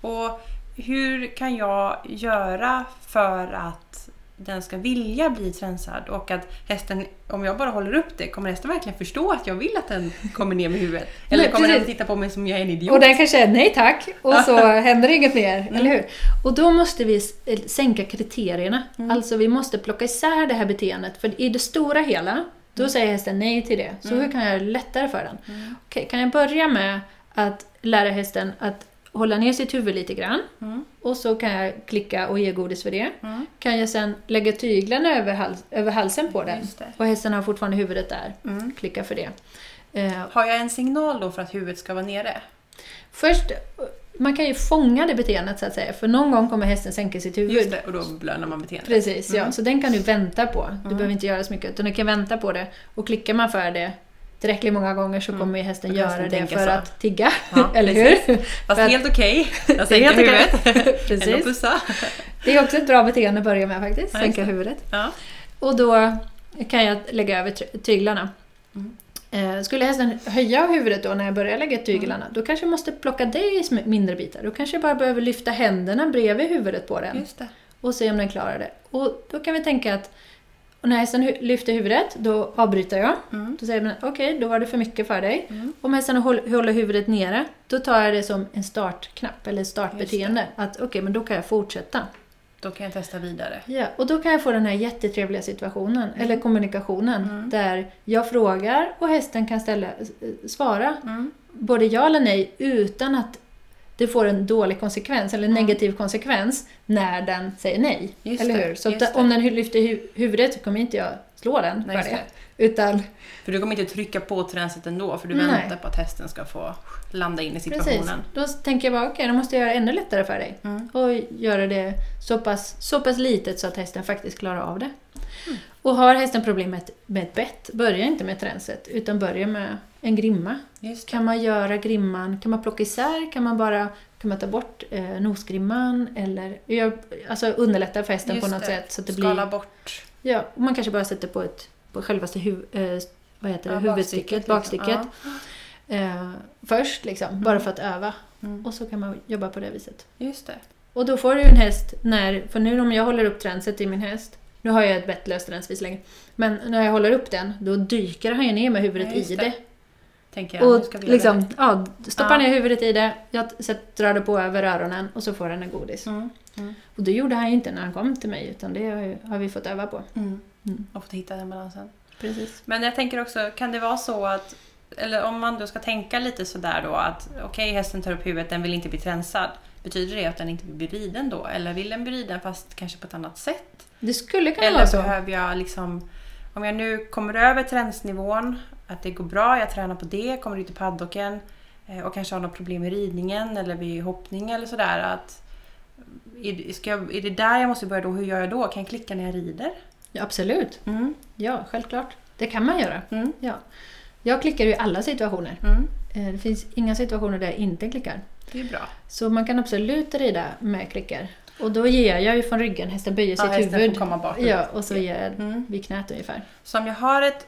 Speaker 2: Och hur kan jag göra för att den ska vilja bli tränsad och att hästen, om jag bara håller upp det, kommer hästen verkligen förstå att jag vill att den kommer ner med huvudet? [laughs] Eller
Speaker 1: Nej,
Speaker 2: kommer den titta på mig som jag är en idiot?
Speaker 1: Och den kan säga nej tack och så [laughs] händer inget mer, eller hur? Och då måste vi eh, sänka kriterierna.
Speaker 2: Mm.
Speaker 1: Alltså vi måste plocka isär det här beteendet. För i det stora hela, då säger hästen nej till det. Så hur kan jag göra det lättare för den?
Speaker 2: Mm.
Speaker 1: Okej, kan jag börja med att lära hästen att hålla ner sitt huvud lite grann.
Speaker 2: Mm.
Speaker 1: Och så kan jag klicka och ge godis för det.
Speaker 2: Mm.
Speaker 1: Kan jag sen lägga tyglarna över, hals, över halsen på den. Och hästen har fortfarande huvudet där.
Speaker 2: Mm.
Speaker 1: Klicka för det. Eh,
Speaker 2: Har jag en signal då för att huvudet ska vara nere?
Speaker 1: Först, man kan ju fånga det beteendet så att säga, för någon gång kommer hästen sänka sitt huvud.
Speaker 2: Just det, och då belönar man beteendet.
Speaker 1: Precis, ja.
Speaker 2: Mm.
Speaker 1: Så den kan du vänta på. Du behöver inte göra så mycket, utan du kan vänta på det. Och klickar man för det tillräckligt många gånger så kommer ju hästen göra det för
Speaker 2: så.
Speaker 1: att tigga.
Speaker 2: Ja, [laughs]
Speaker 1: Eller
Speaker 2: precis.
Speaker 1: hur?
Speaker 2: Fast
Speaker 1: att-
Speaker 2: helt okej. [laughs] Jag
Speaker 1: Det är
Speaker 2: sänker huvudet. [laughs]
Speaker 1: Precis.
Speaker 2: pussa.
Speaker 1: Det är också ett bra beteende att börja med faktiskt.
Speaker 2: Ja,
Speaker 1: Sänka huvudet.
Speaker 2: Ja.
Speaker 1: Och då kan jag lägga över ty- tyglarna.
Speaker 2: Mm.
Speaker 1: Eh, skulle hästen höja huvudet då när jag börjar lägga tyglarna,
Speaker 2: Mm.
Speaker 1: då kanske jag måste plocka det i mindre bitar. Då kanske jag bara behöver lyfta händerna bredvid huvudet på den och se om den klarar det. Och då kan vi tänka att och när hästen lyfter huvudet, då avbryter jag.
Speaker 2: Mm.
Speaker 1: Då säger man okej, då var det för mycket för dig.
Speaker 2: Mm.
Speaker 1: Om hästen håll- håller huvudet nere, då tar jag det som en startknapp eller startbeteende. Att okej, men då kan jag fortsätta.
Speaker 2: Då kan jag testa vidare.
Speaker 1: Ja, och då kan jag få den här jättetrevliga situationen, eller kommunikationen,
Speaker 2: Mm.
Speaker 1: där jag frågar och hästen kan ställa, svara
Speaker 2: Mm.
Speaker 1: både ja eller nej utan att det får en dålig konsekvens, eller en
Speaker 2: Mm.
Speaker 1: negativ konsekvens, när den säger nej.
Speaker 2: Just
Speaker 1: eller hur? Så
Speaker 2: det.
Speaker 1: om den lyfter hu- huvudet så kommer inte jag slå den
Speaker 2: Nej,
Speaker 1: för det. Utan
Speaker 2: För du kommer inte trycka på tränset ändå, för du
Speaker 1: Nej.
Speaker 2: väntar på att hästen ska få landa in i
Speaker 1: precis,
Speaker 2: situationen.
Speaker 1: då tänker jag bara okej, då måste jag göra det ännu lättare för dig.
Speaker 2: Mm.
Speaker 1: och göra det så pass, så pass litet så att hästen faktiskt klarar av det.
Speaker 2: Mm.
Speaker 1: Och har hästen problem med ett, med ett bett, börja inte med tränset utan börja med en grimma. Kan man göra grimman, kan man plocka isär, kan man bara kan man ta bort eh, nosgrimman eller gör, alltså underlätta för hästen
Speaker 2: Just
Speaker 1: på något
Speaker 2: det.
Speaker 1: sätt. Så att det
Speaker 2: Skala
Speaker 1: blir,
Speaker 2: bort.
Speaker 1: ja, man kanske bara sätter på, ett, på självaste huv, eh, vad heter det,
Speaker 2: Ja,
Speaker 1: huvudstycket,
Speaker 2: bakstycket,
Speaker 1: bakstycket. Eh, först liksom, bara för att öva.
Speaker 2: Mm.
Speaker 1: Och så kan man jobba på det viset.
Speaker 2: Just det.
Speaker 1: Och då får du en häst när, för nu om jag håller upp tränset i min häst, nu har jag ett bettlöst rensvis länge, men när jag håller upp den, då dyker han ju ner med huvudet
Speaker 2: Ja,
Speaker 1: i
Speaker 2: det.
Speaker 1: det.
Speaker 2: Tänker jag.
Speaker 1: Och liksom, ja, stoppar
Speaker 2: Ja.
Speaker 1: ner huvudet i det, jag drar det på över öronen och så får den en godis.
Speaker 2: Mm. Mm.
Speaker 1: Och det gjorde han ju inte när han kom till mig, utan det har, ju, har vi fått öva på.
Speaker 2: Mm.
Speaker 1: Mm.
Speaker 2: Och fått hitta den balansen.
Speaker 1: Precis.
Speaker 2: Men jag tänker också, kan det vara så att, eller om man då ska tänka lite sådär då att okej hästen tar upp huvudet, den vill inte bli tränsad. Betyder det att den inte vill bli riden då? Eller vill den bli riden fast kanske på ett annat sätt?
Speaker 1: Det skulle kunna
Speaker 2: Eller
Speaker 1: vara så.
Speaker 2: behöver jag liksom, om jag nu kommer över tränsnivån, att det går bra, jag tränar på det, kommer ut i paddocken eh, och kanske har något problem med ridningen eller vid hoppning eller sådär. Att, det- ska jag, är det där jag måste börja då? Hur gör jag då? Kan jag klicka när jag rider?
Speaker 1: Ja, absolut.
Speaker 2: Mm.
Speaker 1: Ja, självklart. Det kan man göra.
Speaker 2: Mm.
Speaker 1: Ja. Jag klickar i alla situationer.
Speaker 2: Mm.
Speaker 1: Eh, Det finns inga situationer där jag inte klickar.
Speaker 2: Det är bra.
Speaker 1: Så man kan absolut rida med klickar. Och då ger jag ju från ryggen, hästen böjer
Speaker 2: Ja,
Speaker 1: sitt
Speaker 2: hästen
Speaker 1: huvud.
Speaker 2: får komma bak.
Speaker 1: Ja, och så ger jag
Speaker 2: Mm.
Speaker 1: vid knät ungefär.
Speaker 2: Så om jag har ett,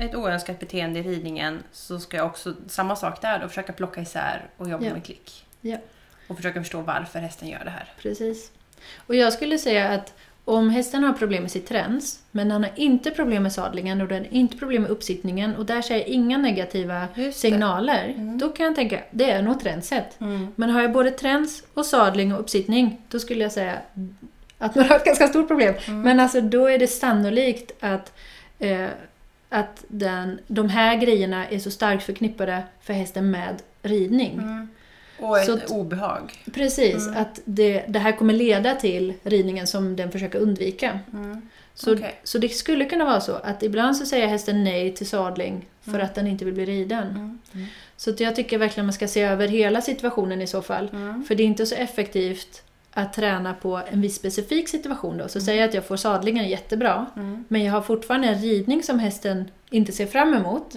Speaker 2: ett oönskat beteende i ridningen så ska jag också, samma sak där då, försöka plocka isär och jobba
Speaker 1: Ja.
Speaker 2: med klick.
Speaker 1: Ja.
Speaker 2: Och försöka förstå varför hästen gör det här.
Speaker 1: Precis. Och jag skulle säga att om hästen har problem med sitt träns, men han har inte problem med sadlingen och den har inte problem med uppsittningen och där ser jag inga negativa signaler,
Speaker 2: Mm.
Speaker 1: då kan jag tänka det är nog tränset.
Speaker 2: Mm.
Speaker 1: Men har jag både träns och sadling och uppsittning, då skulle jag säga att man har ett ganska stort problem.
Speaker 2: Mm.
Speaker 1: Men alltså då är det sannolikt att, eh, att den, de här grejerna är så starkt förknippade för hästen med ridning.
Speaker 2: Och ett
Speaker 1: Så att-
Speaker 2: obehag.
Speaker 1: Precis,
Speaker 2: Mm.
Speaker 1: att det, det här kommer leda till ridningen som den försöker undvika.
Speaker 2: Mm.
Speaker 1: Så,
Speaker 2: Okej.
Speaker 1: så det skulle kunna vara så att ibland så säger hästen nej till sadling för
Speaker 2: Mm.
Speaker 1: att den inte vill bli riden.
Speaker 2: Mm. Mm.
Speaker 1: Så att jag tycker verkligen man ska se över hela situationen i så fall.
Speaker 2: Mm.
Speaker 1: För det är inte så effektivt att träna på en viss specifik situation då. Så
Speaker 2: Mm.
Speaker 1: säger jag att jag får sadlingen jättebra,
Speaker 2: Mm.
Speaker 1: men jag har fortfarande en ridning som hästen inte ser fram emot.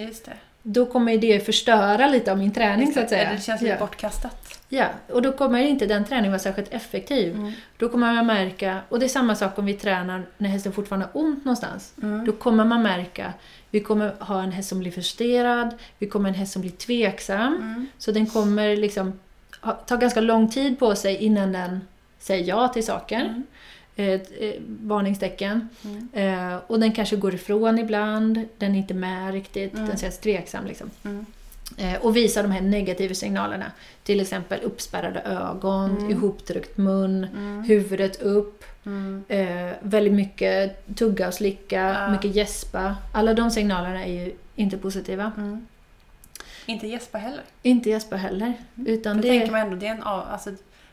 Speaker 1: Då kommer det förstöra lite av min träning
Speaker 2: Just
Speaker 1: så att säga.
Speaker 2: Det känns lite
Speaker 1: ja.
Speaker 2: bortkastat.
Speaker 1: ja, och då kommer inte den träningen vara särskilt effektiv.
Speaker 2: Mm.
Speaker 1: Då kommer man märka, och det är samma sak om vi tränar när hästen fortfarande har ont någonstans.
Speaker 2: Mm.
Speaker 1: Då kommer man märka, vi kommer ha en häst som blir frustrerad, vi kommer ha en häst som blir tveksam.
Speaker 2: Mm.
Speaker 1: Så den kommer liksom ta ganska lång tid på sig innan den säger ja till saker.
Speaker 2: Mm.
Speaker 1: Ett, eh, varningstecken.
Speaker 2: Mm.
Speaker 1: Eh, och den kanske går ifrån ibland, den är inte med riktigt,
Speaker 2: Mm.
Speaker 1: den känns tveksam. Liksom.
Speaker 2: Mm.
Speaker 1: Eh, och visar de här negativa signalerna. Till exempel uppspärrade ögon,
Speaker 2: Mm.
Speaker 1: ihoptryckt mun,
Speaker 2: Mm.
Speaker 1: huvudet upp,
Speaker 2: Mm.
Speaker 1: eh, väldigt mycket tugga och slicka,
Speaker 2: Ja.
Speaker 1: mycket gäspa. Alla de signalerna är ju inte positiva.
Speaker 2: Mm. Inte gäspa heller.
Speaker 1: Inte gäspa heller. Utan
Speaker 2: Då
Speaker 1: det
Speaker 2: tänker man ändå, det är en alltså,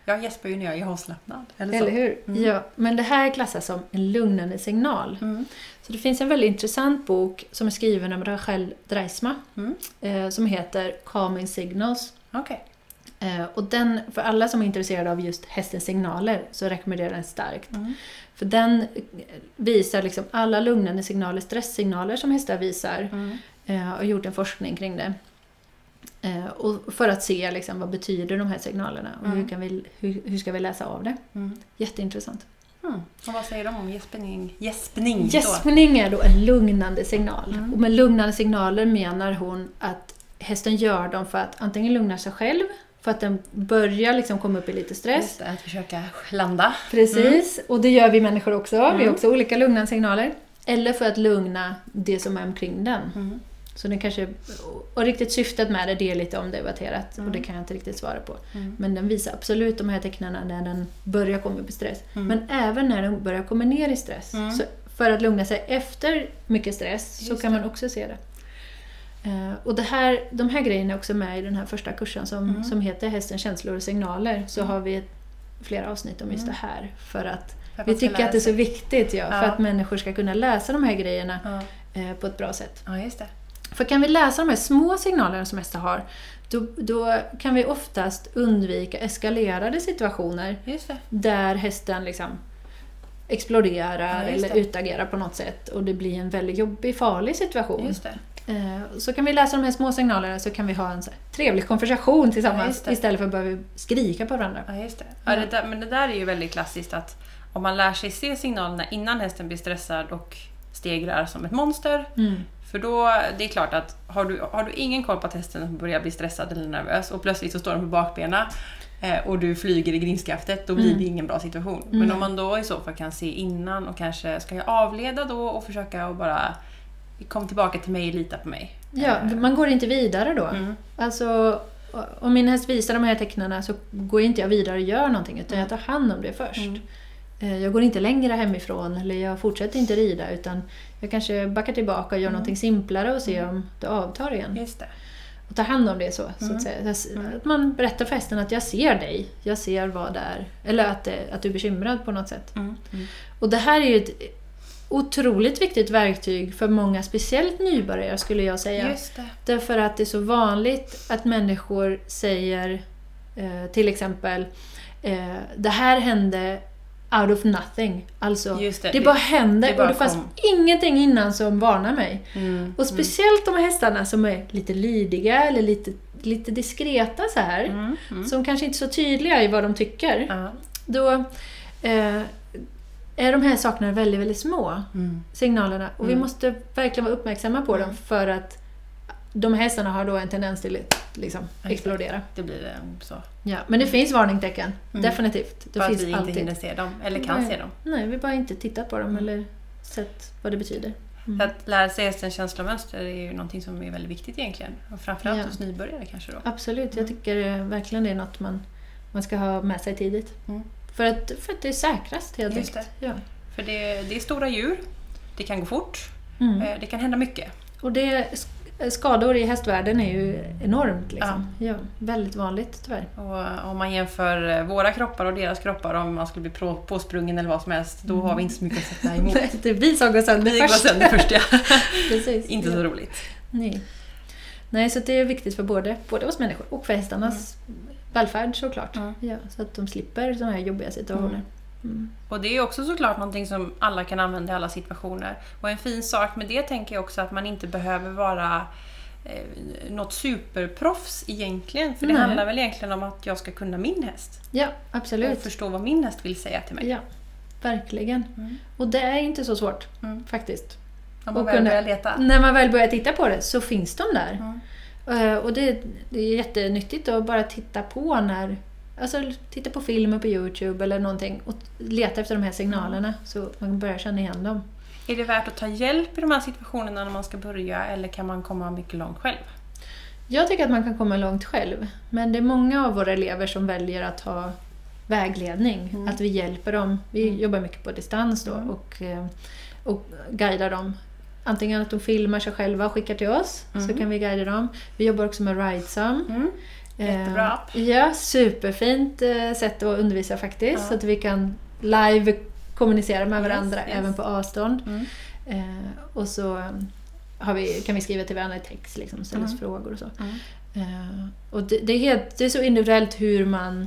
Speaker 2: jag gäspar ju när jag är avslappnad. Eller.
Speaker 1: Eller hur?
Speaker 2: Mm.
Speaker 1: Ja, men det här klassas som en lugnande signal.
Speaker 2: Mm.
Speaker 1: Så det finns en väldigt intressant bok som är skriven av Rachel Dreisma
Speaker 2: Mm.
Speaker 1: eh, som heter Calming Signals.
Speaker 2: Okej.
Speaker 1: Eh, och den, för alla som är intresserade av just hästens signaler så rekommenderar jag den starkt.
Speaker 2: Mm.
Speaker 1: För den visar liksom alla lugnande signaler, stresssignaler som hästar visar.
Speaker 2: Mm.
Speaker 1: Eh, och gjort en forskning kring det. Eh, och för att se liksom, vad betyder de här signalerna och
Speaker 2: Mm.
Speaker 1: hur, kan vi, hur, hur ska vi läsa av det.
Speaker 2: Mm.
Speaker 1: Jätteintressant.
Speaker 2: Mm. Och vad säger de om gäspning? Gäspning?
Speaker 1: Gäspning är då en lugnande signal.
Speaker 2: Mm.
Speaker 1: Och med lugnande signaler menar hon att hästen gör dem för att antingen lugna sig själv, för att den börjar liksom komma upp i lite stress.
Speaker 2: Det, att försöka landa.
Speaker 1: Precis, och det gör vi människor också. Vi har
Speaker 2: Mm.
Speaker 1: också olika lugnande signaler. Eller för att lugna det som är omkring den.
Speaker 2: Mm.
Speaker 1: Så den kanske, och riktigt syftet med det, det är lite omdebatterat
Speaker 2: Mm.
Speaker 1: och det kan jag inte riktigt svara på.
Speaker 2: Mm.
Speaker 1: Men den visar absolut de här tecknen när den börjar komma upp i stress.
Speaker 2: Mm.
Speaker 1: Men även när den börjar komma ner i stress.
Speaker 2: Mm.
Speaker 1: Så för att lugna sig efter mycket stress så
Speaker 2: Just
Speaker 1: kan
Speaker 2: det.
Speaker 1: man också se det. Eh, och det här, de här grejerna är också med i den här första kursen som,
Speaker 2: Mm.
Speaker 1: som heter Hästen, känslor och signaler. Så
Speaker 2: Mm.
Speaker 1: har vi flera avsnitt om just
Speaker 2: Mm.
Speaker 1: det här. För att
Speaker 2: För
Speaker 1: vi tycker att det är så viktigt ja, för
Speaker 2: Ja.
Speaker 1: att människor ska kunna läsa de här grejerna
Speaker 2: Ja.
Speaker 1: eh, på ett bra sätt.
Speaker 2: ja, just det.
Speaker 1: För kan vi läsa de här små signalerna som hästar har, då, då kan vi oftast undvika eskalerade situationer där hästen liksom exploderar
Speaker 2: Ja,
Speaker 1: eller utagerar på något sätt och det blir en väldigt jobbig, farlig situation.
Speaker 2: Just det.
Speaker 1: Eh, Så kan vi läsa de här små signalerna så kan vi ha en trevlig konversation
Speaker 2: Ja,
Speaker 1: tillsammans
Speaker 2: det.
Speaker 1: istället för att behöva skrika på varandra.
Speaker 2: Ja, just det. Ja, det där, men det där är ju väldigt klassiskt att om man lär sig se signalerna innan hästen blir stressad och stegrar som ett monster.
Speaker 1: Mm.
Speaker 2: För då, det är klart att har du, har du ingen koll på att hästen börjar bli stressad eller nervös och plötsligt så står den på bakbenen eh, och du flyger i grindskaftet, då blir
Speaker 1: Mm.
Speaker 2: det ingen bra situation.
Speaker 1: Mm.
Speaker 2: Men om man då i så fall kan se innan och kanske ska jag avleda då och försöka att bara kom tillbaka till mig, lita på mig.
Speaker 1: Ja,
Speaker 2: Eh,
Speaker 1: man går inte vidare då.
Speaker 2: mm.
Speaker 1: Alltså, om min häst visar de här tecknen så går inte jag vidare och gör någonting utan jag tar hand om det först.
Speaker 2: Mm.
Speaker 1: Eh, Jag går inte längre hemifrån eller jag fortsätter inte rida utan jag kanske backar tillbaka och gör
Speaker 2: Mm.
Speaker 1: någonting simplare och ser om det avtar igen.
Speaker 2: Just det.
Speaker 1: Och tar hand om det så, så
Speaker 2: Mm.
Speaker 1: att säga. Så
Speaker 2: Mm.
Speaker 1: Att man berättar för hästen att jag ser dig, jag ser vad det är. Eller att, att du är bekymrad på något sätt.
Speaker 2: Mm. Mm.
Speaker 1: Och det här är ju ett otroligt viktigt verktyg för många, speciellt nybörjare skulle jag säga.
Speaker 2: Just det.
Speaker 1: Därför att det är så vanligt att människor säger eh, till exempel eh, Det här hände out of nothing. Alltså,
Speaker 2: Just det.
Speaker 1: det, bara hände
Speaker 2: det bara
Speaker 1: och det fanns
Speaker 2: kom.
Speaker 1: ingenting innan som varnar mig.
Speaker 2: Mm.
Speaker 1: Och speciellt de här hästarna som är lite lydiga eller lite, lite diskreta så här.
Speaker 2: Mm. Mm.
Speaker 1: Som kanske inte är så tydliga i vad de tycker.
Speaker 2: Ja.
Speaker 1: Då eh, är de här sakerna väldigt, väldigt små
Speaker 2: Mm.
Speaker 1: signalerna. Och vi
Speaker 2: Mm.
Speaker 1: måste verkligen vara uppmärksamma på
Speaker 2: Mm.
Speaker 1: dem för att de hästarna har då en tendens till att liksom, explodera.
Speaker 2: Det blir det så.
Speaker 1: Ja, men det finns varningstecken.
Speaker 2: Mm.
Speaker 1: Definitivt. Det
Speaker 2: För
Speaker 1: finns
Speaker 2: att vi inte
Speaker 1: alltid.
Speaker 2: hinner se dem, eller kan
Speaker 1: Nej.
Speaker 2: se dem.
Speaker 1: Nej, vi bara inte tittat på dem
Speaker 2: Mm.
Speaker 1: eller sett vad det betyder. Mm.
Speaker 2: Att lära sig hästens känslomönster är ju någonting som är väldigt viktigt egentligen. Och framförallt
Speaker 1: Ja.
Speaker 2: hos nybörjare kanske då.
Speaker 1: Absolut,
Speaker 2: Mm.
Speaker 1: jag tycker eh, verkligen det är något man, man ska ha med sig tidigt.
Speaker 2: Mm.
Speaker 1: För, att, för att det är säkrast helt enkelt. Ja.
Speaker 2: För det, det är stora djur, det kan gå fort,
Speaker 1: Mm.
Speaker 2: eh, det kan hända mycket.
Speaker 1: Och det, skador i hästvärlden är ju enormt. Liksom. Ja. väldigt vanligt tyvärr.
Speaker 2: Och om man jämför eh, våra kroppar och deras kroppar, om man skulle bli på- påsprungen eller vad som helst, då har vi inte så mycket att sätta emot. [laughs]
Speaker 1: Nej, det är vi som går sönder
Speaker 2: Vi går
Speaker 1: först.
Speaker 2: sönder först ja. [laughs]
Speaker 1: Precis. [laughs]
Speaker 2: Inte
Speaker 1: ja.
Speaker 2: så roligt.
Speaker 1: Nej. Nej, så det är viktigt för både, både oss människor och för hästarnas välfärd såklart.
Speaker 2: Mm.
Speaker 1: Ja, så att de slipper sådana här jobbiga situationer. Mm.
Speaker 2: Och det är också såklart någonting som alla kan använda i alla situationer. Och en fin sak med det tänker jag också att man inte behöver vara eh, något superproffs egentligen. För det
Speaker 1: Nej.
Speaker 2: handlar väl egentligen om att jag ska kunna min häst.
Speaker 1: Ja,
Speaker 2: Och
Speaker 1: absolut.
Speaker 2: förstå vad min häst vill säga till mig.
Speaker 1: Ja, verkligen.
Speaker 2: Mm.
Speaker 1: Och det är inte så svårt
Speaker 2: Mm.
Speaker 1: faktiskt.
Speaker 2: Om man
Speaker 1: Och
Speaker 2: väl
Speaker 1: kunna-
Speaker 2: börjar leta.
Speaker 1: När man väl börjar titta på det så finns de där.
Speaker 2: Mm.
Speaker 1: Eh, Och det, det är jättenyttigt att bara titta på när Alltså titta på filmer på Youtube eller någonting och leta efter de här signalerna så man börjar känna igen dem.
Speaker 2: Är det värt att ta hjälp i de här situationerna när man ska börja eller kan man komma mycket långt själv?
Speaker 1: Jag tycker att man kan komma långt själv. Men det är många av våra elever som väljer att ha vägledning.
Speaker 2: Mm.
Speaker 1: Att vi hjälper dem. Vi
Speaker 2: Mm.
Speaker 1: jobbar mycket på distans då
Speaker 2: Mm.
Speaker 1: och, eh, och guidar dem. Antingen att de filmar sig själva och skickar till oss, så
Speaker 2: Mm.
Speaker 1: kan vi guida dem. Vi jobbar också med Ridesum.
Speaker 2: Mm. Jättebra app.
Speaker 1: Eh, Ja, superfint eh, sätt att undervisa faktiskt.
Speaker 2: Ja.
Speaker 1: Så att vi kan live kommunicera med
Speaker 2: Yes,
Speaker 1: varandra
Speaker 2: yes.
Speaker 1: även på avstånd.
Speaker 2: Mm.
Speaker 1: Eh, och så eh, vi, kan vi skriva till varandra i text, liksom, ställa
Speaker 2: Mm.
Speaker 1: frågor och så.
Speaker 2: Mm.
Speaker 1: Eh, och det, det, är helt, det är så individuellt hur man,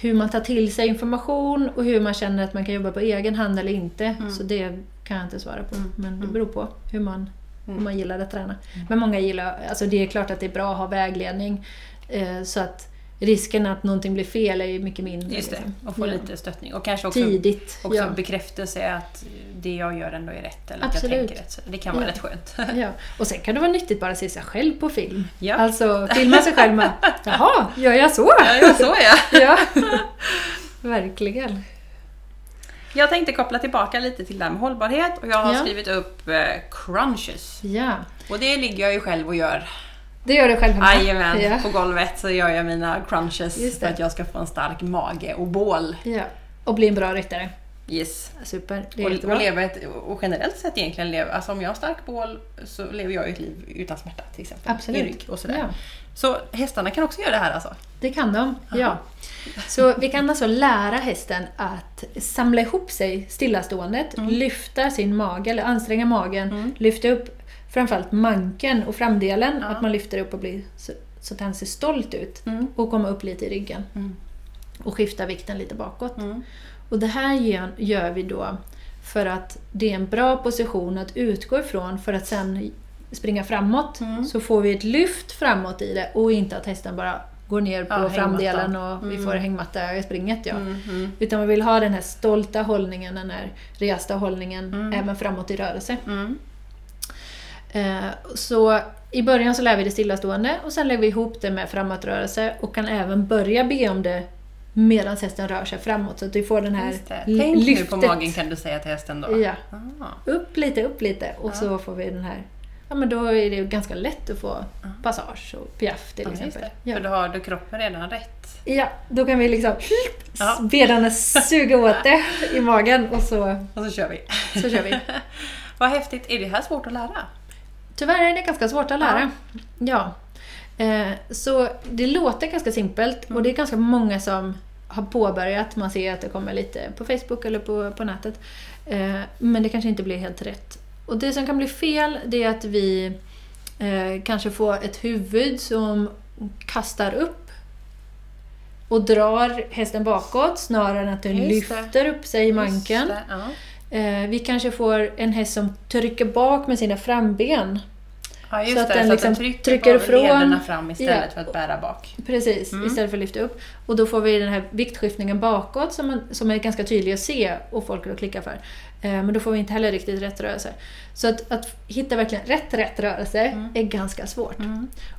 Speaker 1: hur man tar till sig information och hur man känner att man kan jobba på egen hand eller inte. Så det kan jag inte svara på. Men det beror på hur man, hur man gillar att träna. Men många gillar, alltså det är klart att det är bra att ha vägledning. Eh, så att risken att någonting blir fel är ju mycket mindre.
Speaker 2: Just det,
Speaker 1: liksom.
Speaker 2: och få
Speaker 1: Ja.
Speaker 2: lite stöttning. Och kanske också,
Speaker 1: Tidigt.
Speaker 2: också
Speaker 1: ja.
Speaker 2: bekräftelse att det jag gör ändå är rätt. Eller att jag
Speaker 1: Absolut.
Speaker 2: tänker rätt. Så det kan vara
Speaker 1: Ja.
Speaker 2: rätt skönt. [laughs]
Speaker 1: Ja. Och sen kan det vara nyttigt bara att se sig själv på film.
Speaker 2: Ja.
Speaker 1: Alltså filma sig själv med [laughs] Jaha, gör jag så?
Speaker 2: ja, så är jag.
Speaker 1: Ja, [laughs] verkligen.
Speaker 2: Jag tänkte koppla tillbaka lite till det här med hållbarhet och jag har
Speaker 1: Ja.
Speaker 2: skrivit upp eh, crunches.
Speaker 1: Ja,
Speaker 2: Och det ligger jag ju själv och gör.
Speaker 1: Det gör du själv hemma.
Speaker 2: Jajamän,
Speaker 1: Ja.
Speaker 2: på golvet så gör jag mina crunches för att jag ska få en stark mage och bål.
Speaker 1: ja. Och bli en bra ryttare.
Speaker 2: Yes.
Speaker 1: Super, det är
Speaker 2: Och,
Speaker 1: jättebra.
Speaker 2: och, leva ett, och generellt sett egentligen leva, alltså om jag har stark bål så lever jag ett liv utan smärta till exempel.
Speaker 1: Absolut.
Speaker 2: I rygg och sådär.
Speaker 1: Ja.
Speaker 2: Så hästarna kan också göra det här alltså?
Speaker 1: Det kan de, ja. Så vi kan alltså lära hästen att samla ihop sig stillaståendet,
Speaker 2: Mm.
Speaker 1: lyfta sin mage, eller anstränga magen, lyfta upp framförallt manken och framdelen, att man lyfter upp och blir så, så att han ser stolt ut. Och komma upp lite i ryggen.
Speaker 2: Mm.
Speaker 1: Och skifta vikten lite bakåt. Och det här gör, vi då för att det är en bra position att utgå ifrån för att sen springa framåt.
Speaker 2: Mm.
Speaker 1: Så får vi ett lyft framåt i det och inte att hästen bara går ner på
Speaker 2: Ja,
Speaker 1: framdelen
Speaker 2: hängmatta.
Speaker 1: och vi får hängmatta i springet. Ja.
Speaker 2: Mm, mm,
Speaker 1: Utan man vill ha den här stolta hållningen, den här resta hållningen
Speaker 2: Mm.
Speaker 1: även framåt i rörelse. Eh, Så i början så lär vi det stillastående och sen lägger vi ihop det med framåtrörelse och kan även börja be om det medan hästen rör sig framåt så att vi får den här
Speaker 2: Tänk nu
Speaker 1: lyftet.
Speaker 2: på magen kan du säga till hästen då.
Speaker 1: Ja,
Speaker 2: Ah.
Speaker 1: upp lite, upp lite och så får vi den här Ja men då är det ganska lätt att få passage och piaff till
Speaker 2: Ja,
Speaker 1: exempel. Ja.
Speaker 2: För då har du kroppen redan rätt.
Speaker 1: ja, då kan vi liksom
Speaker 2: Ja. [laughs]
Speaker 1: den suga åt det i magen och så,
Speaker 2: Och så kör vi.
Speaker 1: så kör vi. [laughs]
Speaker 2: Vad häftigt. Är det här svårt att lära?
Speaker 1: Tyvärr är det ganska svårt att lära. Ja. Eh, så det låter ganska simpelt och det är ganska många som har påbörjat. Man ser att det kommer lite på Facebook eller på, på nätet. Eh, men det kanske inte blir helt rätt. Och det som kan bli fel det är att vi eh, kanske får ett huvud som kastar upp och drar hästen bakåt snarare än att den
Speaker 2: Just det.
Speaker 1: lyfter upp sig i manken.
Speaker 2: Det, Ja.
Speaker 1: Eh, vi kanske får en häst som trycker bak med sina framben.
Speaker 2: Ja,
Speaker 1: Så att
Speaker 2: det.
Speaker 1: den
Speaker 2: så
Speaker 1: liksom
Speaker 2: att den trycker,
Speaker 1: trycker
Speaker 2: på
Speaker 1: ifrån.
Speaker 2: fram istället
Speaker 1: Ja.
Speaker 2: för att bära bak.
Speaker 1: Precis,
Speaker 2: Mm.
Speaker 1: istället för att lyfta upp. Och då får vi den här viktskiftningen bakåt som, man, som är ganska tydlig att se och folk då klickar för. Eh, men då får vi inte heller riktigt rätt rörelse. Så att, att hitta verkligen rätt rätt rörelse
Speaker 2: Mm.
Speaker 1: är ganska svårt.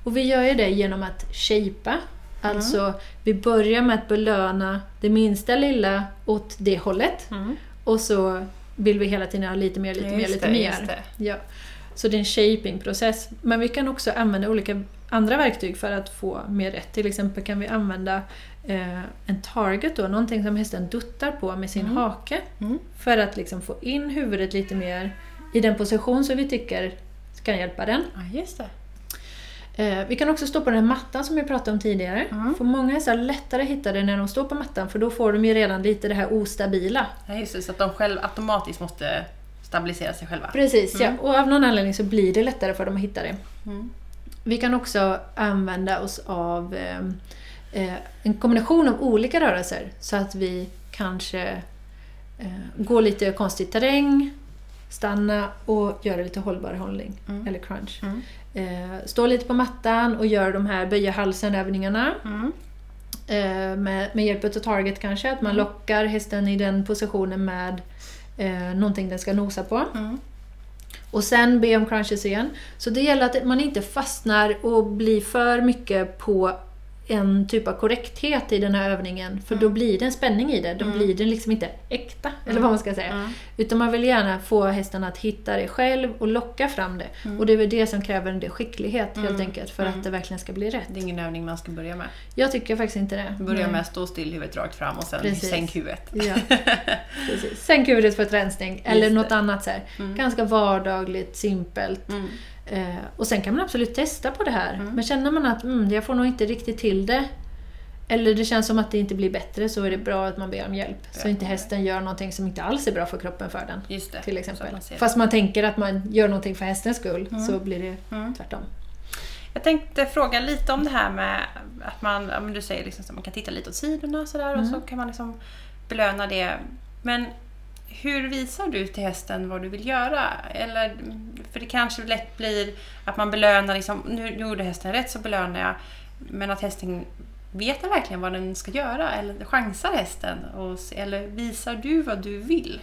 Speaker 1: Och vi gör ju det genom att shapea. Alltså, vi börjar med att belöna det minsta lilla åt det hållet.
Speaker 2: Mm.
Speaker 1: Och så vill vi hela tiden ha lite mer, lite mer,
Speaker 2: Just
Speaker 1: lite
Speaker 2: det,
Speaker 1: mer. Ja. Så det är en shapingprocess. Men vi kan också använda olika andra verktyg för att få mer rätt. Till exempel kan vi använda eh, en target, då, någonting som hästen duttar på med sin hake.
Speaker 2: Mm.
Speaker 1: För att liksom få in huvudet lite mer i den position som vi tycker kan hjälpa den.
Speaker 2: Ja, just det.
Speaker 1: Eh, vi kan också stå på den här mattan som vi pratade om tidigare.
Speaker 2: Mm.
Speaker 1: För många hästar lättare att hitta det när de står på mattan för då får de ju redan lite det här ostabila.
Speaker 2: Ja, just det. Så att de själv automatiskt måste stabilisera sig själva.
Speaker 1: Precis, ja. Och av någon anledning så blir det lättare för dem att hitta det.
Speaker 2: Mm.
Speaker 1: Vi kan också använda oss av eh, eh, en kombination av olika rörelser så att vi kanske eh, går lite konstig terräng, stanna och göra lite hållbar hållning,
Speaker 2: Mm.
Speaker 1: eller crunch.
Speaker 2: Mm.
Speaker 1: Eh, stå lite på mattan och gör de här böja halsen-övningarna.
Speaker 2: Mm.
Speaker 1: Eh, med, med hjälp av target kanske, att man lockar hästen i den positionen med eh, någonting den ska nosa på.
Speaker 2: Mm.
Speaker 1: Och sen be om crunches igen. Så det gäller att man inte fastnar och blir för mycket på en typ av korrekthet i den här övningen. För då blir det en spänning i det. Då blir den liksom inte äkta, eller vad man ska säga.
Speaker 2: Mm.
Speaker 1: Utan man vill gärna få hästen att hitta det själv och locka fram det. Och det är väl det som kräver en del skicklighet helt enkelt för att det verkligen ska bli rätt.
Speaker 2: Det är ingen övning man ska börja med.
Speaker 1: Jag tycker faktiskt inte det.
Speaker 2: Börja med att stå still, huvudet rakt fram och sen
Speaker 1: Precis.
Speaker 2: sänk huvudet.
Speaker 1: Ja, precis. [laughs] Sänk huvudet för ett rensning. Eller
Speaker 2: Just
Speaker 1: något
Speaker 2: det.
Speaker 1: annat så här. Ganska vardagligt, simpelt.
Speaker 2: Mm.
Speaker 1: Eh, och sen kan man absolut testa på det här. Men känner man att mm, jag får nog inte riktigt till det. Eller det känns som att det inte blir bättre så är det bra att man ber om hjälp. Så inte hästen gör någonting som inte alls är bra för kroppen för den.
Speaker 2: Just det.
Speaker 1: Till exempel.
Speaker 2: man.
Speaker 1: Fast man tänker att man gör någonting för hästens skull så blir det
Speaker 2: Mm.
Speaker 1: tvärtom.
Speaker 2: Jag tänkte fråga lite om det här med att man, du säger liksom att man kan titta lite åt sidorna sådär och så kan man liksom belöna det. Men hur visar du till hästen vad du vill göra? Eller, för det kanske lätt blir att man belönar, liksom, nu gjorde hästen rätt så belönar jag. Men att hästen vet den verkligen vad den ska göra? Eller chansar hästen? Och, eller visar du vad du vill?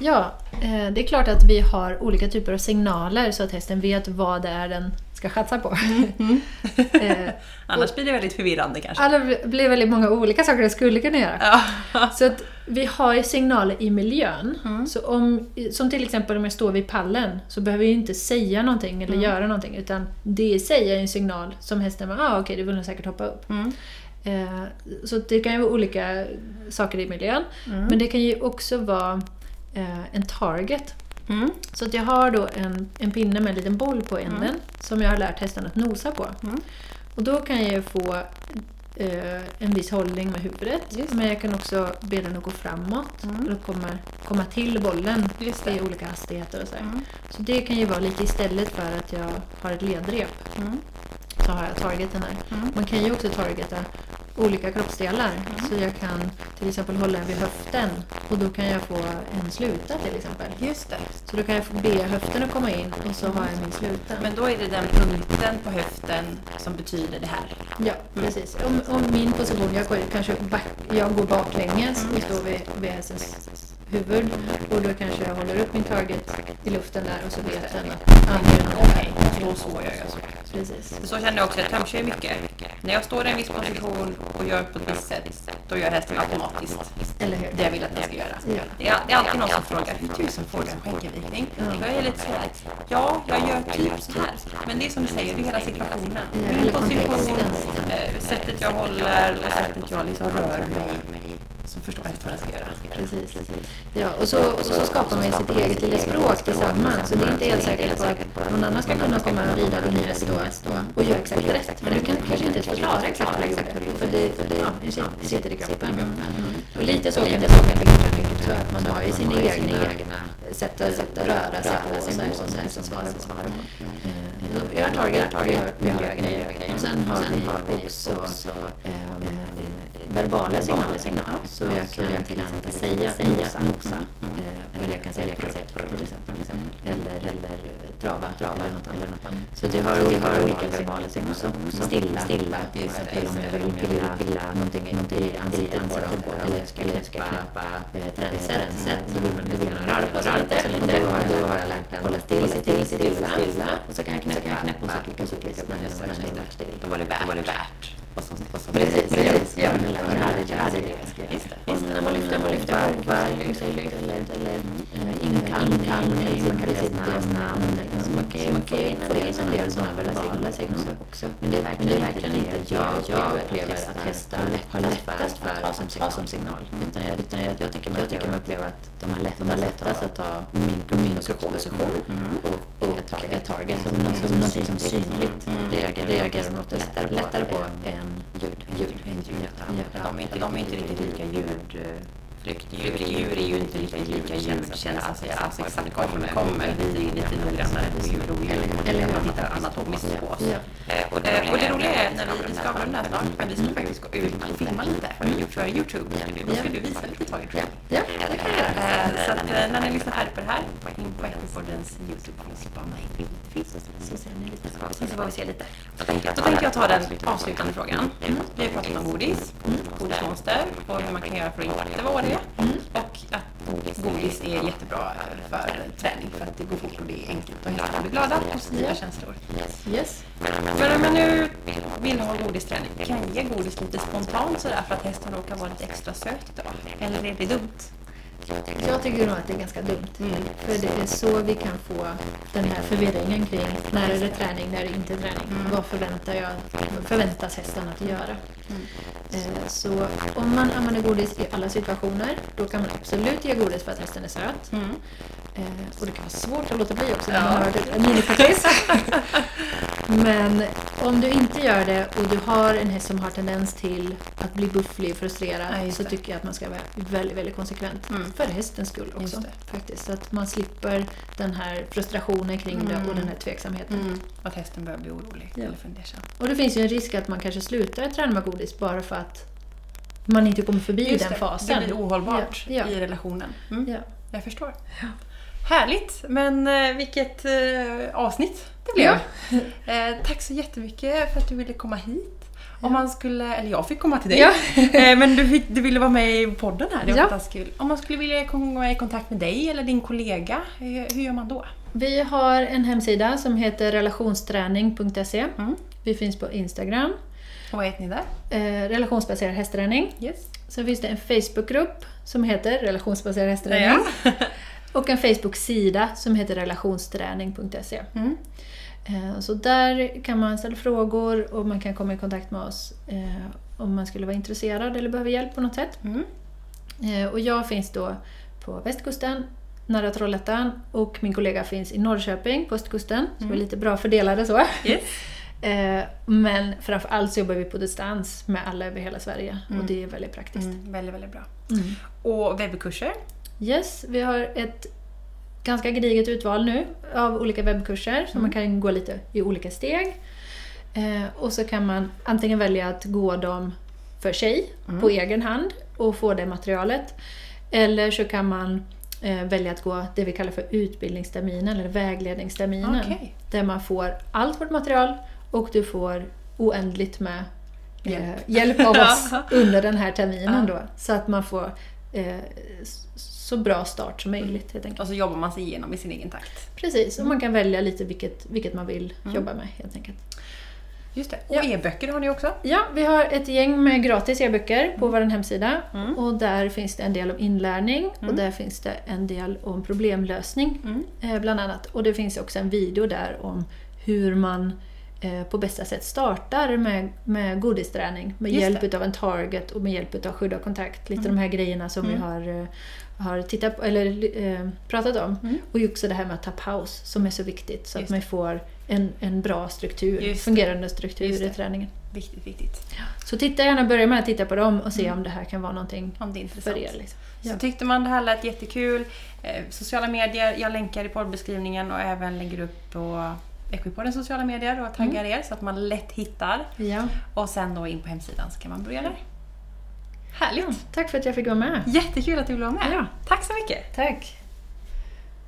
Speaker 1: Ja, eh, det är klart att vi har olika typer av signaler så att hästen vet vad det är den ska chansa på.
Speaker 2: Mm. [laughs] eh, [laughs] Annars blir det väldigt förvirrande kanske.
Speaker 1: Alla blir väldigt många olika saker det skulle kunna göra. [laughs] Så att vi har ju signaler i miljön.
Speaker 2: Mm.
Speaker 1: Så om, som till exempel om jag står vid pallen så behöver jag inte säga någonting eller
Speaker 2: Mm.
Speaker 1: göra någonting utan det i sig är en signal som hästen bara ah, okej, du vill nog säkert hoppa upp.
Speaker 2: Mm.
Speaker 1: Eh, så det kan ju vara olika saker i miljön.
Speaker 2: Mm.
Speaker 1: Men det kan ju också vara eh, en target.
Speaker 2: Mm.
Speaker 1: Så att jag har då en, en pinne med en liten boll på änden som jag har lärt hästen att nosa på.
Speaker 2: Mm.
Speaker 1: Och då kan jag få eh, en viss hållning med huvudet. Men jag kan också be den att gå framåt
Speaker 2: Mm.
Speaker 1: och komma, komma till bollen i olika hastigheter och så.
Speaker 2: Mm.
Speaker 1: Så det kan ju vara lite istället för att jag har ett ledrep.
Speaker 2: Mm.
Speaker 1: Så har jag targeten här.
Speaker 2: Mm.
Speaker 1: Man kan ju också targeta olika kroppsdelar. Så jag kan till exempel hålla vid höften och då kan jag få en sluta till exempel.
Speaker 2: Just det.
Speaker 1: Så då kan jag få be höften att komma in och så har jag min sluta.
Speaker 2: Men då är det den punkten på höften som betyder det här.
Speaker 1: Ja, precis. Om, om min position, jag går, kanske back, jag går baklänges och står vid, vid huvud och då kanske jag håller upp min target i luften där och så vet den att är den
Speaker 2: Okej, då så gör jag så.
Speaker 1: Precis.
Speaker 2: Så känner jag också, jag tömkör mycket. När jag står i en viss position och gör på ett visst sätt, då gör hästen automatiskt
Speaker 1: Eller hur?
Speaker 2: det jag vill att den ska göra.
Speaker 1: Ja.
Speaker 2: Det är, det är alltid någon som frågar, hur tusen får du en skäggevikning? Jag är lite sådär, ja, jag gör typ så här. Men det är som du säger, det är hela situationen. Min position, eh, sättet jag håller och sättet jag liksom rör mig. Så förstår jag vad den ska göra.
Speaker 1: Precis. Ja, och så, och så skapar man ju sitt eget lilla språk tillsammans. Så det är inte helt säkert att någon annan ska kunna komma och rida vid min häst då och göra exakt rätt. Men du kan kanske inte förklara exakt vad du gjorde. För det, för det, sitter- det sitter i kroppen. Och lite så kan det också. Att man har ju sina egna sätt att röra sig på och så här som svarar på. Eh, Vi har target, vi har, grejer. Och sen har vi också eh, verbala signaler. signaler. Så jag kan till exempel säga nosa, nosa. Eh, Eller jag kan säga pröv, till exempel. Eller, eller trava, trava eller något annat. Så det har, det har olika verbala signaler. Som stilla, stilla. Till exempel om jag vill pilla, pilla någonting, i ansiktet dem. Eller jag ska knäppa eh, tränset. Då vill man röra på sig lite. Och då har, jag lärt mig att hålla still, still, stilla, stilla. Och så kan jag knäppa, och så klicka, så klicka när jag står still.
Speaker 2: Då var det värt. Då var det värt. Och så, och så.
Speaker 1: Precis, precis. Ja, men det här är det är det jag ska göra.
Speaker 2: Just det.
Speaker 1: Och när man lyfter, man lyfter varv, varv, lyft, lyft, eller, eller eh, inkallning, man kan läsa deras namn. Så man kan ju få in en del sådana verbala signaler också. Men det är verkligen, verkligen inte jag, jag upplever att hästar har lättast för att ta som signal. Utan jag, utan jag, jag tycker man upplever att de har lättast att ta min, min position och, och ett target, target som, mm. som någonting som synligt mm. reagerar, reagerar mot det lättare, lättare på än ljud. ljud. ljud, Ja.
Speaker 2: De är inte, de är inte riktigt lika ljud... Eh, Djur är ju inte lika lika ljudkänsliga. Alltså, alltså exakt kommer, kommer lite, lite noggrannare på djur och djur. Eller hur man tittar anatomiskt på oss. Eh, Och det, det roliga är när vi, vi ska avrunda snart, men vi ska faktiskt gå ut och filma lite för, för Youtube. Då ska du visa lite taget tror jag.
Speaker 1: Ja, det kan jag göra.
Speaker 2: Eh, Så att eh, när ni lyssnar färdigt på det här, in på Hästpoddens Youtube-bana.
Speaker 1: Så ser ni lite så.
Speaker 2: Så får vi se lite. Då tänkte jag ta den avslutande frågan. Vi har pratat om godis, godismonster och hur man kan göra för att inte vara det. Och att godis är jättebra för träning för att det går fort och det är enkelt och hästarna blir glada, positiva känslor.
Speaker 1: Yes.
Speaker 2: Men om jag nu vill ha godisträning, kan jag ge godis lite spontant sådär för att hästen råkar vara lite extra söt då? Eller är det dumt?
Speaker 1: Jag tycker nog att det är ganska dumt. För det är så vi kan få den här förvirringen kring när är det träning, när är det inte träning. Vad förväntar jag, förväntas hästen att göra? Eh, Så om man använder godis i alla situationer, då kan man absolut ge godis för att hästen är söt. Eh, Och det kan vara svårt att låta bli också när man
Speaker 2: Ja.
Speaker 1: har ett minikortis. [laughs] Men om du inte gör det och du har en häst som har tendens till att bli bufflig, frustrerad,
Speaker 2: Ja, just
Speaker 1: så tycker jag att man ska vara väldigt, väldigt konsekvent.
Speaker 2: Mm.
Speaker 1: För hästens skull också.
Speaker 2: Just
Speaker 1: Faktiskt. Så att man slipper den här frustrationen kring det
Speaker 2: Mm.
Speaker 1: och den här tveksamheten.
Speaker 2: Mm. Att hästen börjar bli orolig
Speaker 1: Ja.
Speaker 2: eller fundersam.
Speaker 1: Och det finns ju en risk att man kanske slutar träna med godis bara för att man inte kommer förbi
Speaker 2: Just
Speaker 1: den
Speaker 2: det,
Speaker 1: fasen.
Speaker 2: Det blir ohållbart
Speaker 1: Ja, ja.
Speaker 2: i relationen. Mm.
Speaker 1: Ja.
Speaker 2: Jag förstår. Härligt! Men eh, vilket eh, avsnitt det blev. Eh, tack så jättemycket för att du ville komma hit. Om man skulle, eller jag fick komma till dig.
Speaker 1: Ja. [laughs]
Speaker 2: Eh, Men du, fick, du ville vara med i podden här, det var
Speaker 1: Ja.
Speaker 2: fantastiskt kul. Om man skulle vilja komma i kontakt med dig eller din kollega, eh, hur gör man då?
Speaker 1: Vi har en hemsida som heter relationsträning.se.
Speaker 2: Mm.
Speaker 1: Vi finns på Instagram.
Speaker 2: Och vad heter ni där?
Speaker 1: Eh, relationsbaserad hästträning.
Speaker 2: Yes.
Speaker 1: Sen finns det en Facebookgrupp som heter relationsbaserad hästträning. [laughs] Och en Facebook-sida som heter relationsträning.se.
Speaker 2: Mm.
Speaker 1: Eh, Så där kan man ställa frågor och man kan komma i kontakt med oss eh, om man skulle vara intresserad eller behöver hjälp på något sätt.
Speaker 2: Mm.
Speaker 1: Eh, Och jag finns då på västkusten, nära Trollhättan och min kollega finns i Norrköping på östkusten. Så vi är lite bra fördelade så.
Speaker 2: Yes. [laughs]
Speaker 1: Men framför allt så jobbar vi på distans med alla över hela Sverige och det är väldigt praktiskt.
Speaker 2: Mm. Väldigt, väldigt bra.
Speaker 1: Mm.
Speaker 2: Och webbkurser?
Speaker 1: Yes, vi har ett ganska gediget utval nu av olika webbkurser så man kan gå lite i olika steg. Eh, och så kan man antingen välja att gå dem för sig, på egen hand och få det materialet. Eller så kan man eh, välja att gå det vi kallar för utbildningsterminen eller vägledningsterminen.
Speaker 2: Okej.
Speaker 1: Där man får allt vårt material och du får oändligt med eh,
Speaker 2: Hjälp.
Speaker 1: av oss [laughs] under den här terminen då. Så att man får eh, så bra start som möjligt helt enkelt.
Speaker 2: Och så jobbar man sig igenom i sin egen takt.
Speaker 1: Precis, och man kan välja lite vilket, vilket man vill jobba med helt enkelt.
Speaker 2: Just det. Och
Speaker 1: Ja.
Speaker 2: e-böcker har ni också?
Speaker 1: Ja, vi har ett gäng med gratis e-böcker på vår hemsida.
Speaker 2: Mm.
Speaker 1: Och där finns det en del om inlärning och där finns det en del om problemlösning.
Speaker 2: Mm.
Speaker 1: Eh, bland annat. Och det finns också en video där om hur man eh, på bästa sätt startar med, med godisträning. Med
Speaker 2: Just
Speaker 1: hjälp
Speaker 2: det.
Speaker 1: utav en target och med hjälp utav skydd och kontakt. Lite de här grejerna som vi har, eh, har tittat på, eller eh, pratat om.
Speaker 2: Mm.
Speaker 1: Och också det här med att ta paus som är så viktigt. Så
Speaker 2: Just
Speaker 1: att man får en, en bra struktur, fungerande struktur i träningen.
Speaker 2: Viktigt, viktigt.
Speaker 1: Så titta gärna, börja med att titta på dem och se om det här kan vara någonting
Speaker 2: Om det är intressant.
Speaker 1: för er. Liksom. Ja.
Speaker 2: Så tyckte man det här lät jättekul. Eh, sociala medier, jag länkar i poddbeskrivningen och även lägger upp på Equipodens sociala medier och taggar er så att man lätt hittar.
Speaker 1: Ja.
Speaker 2: Och sen då in på hemsidan så kan man börja där. Härligt!
Speaker 1: Tack för att jag fick vara med.
Speaker 2: Jättekul att du ville vara med.
Speaker 1: Ja.
Speaker 2: Tack så mycket!
Speaker 1: Tack.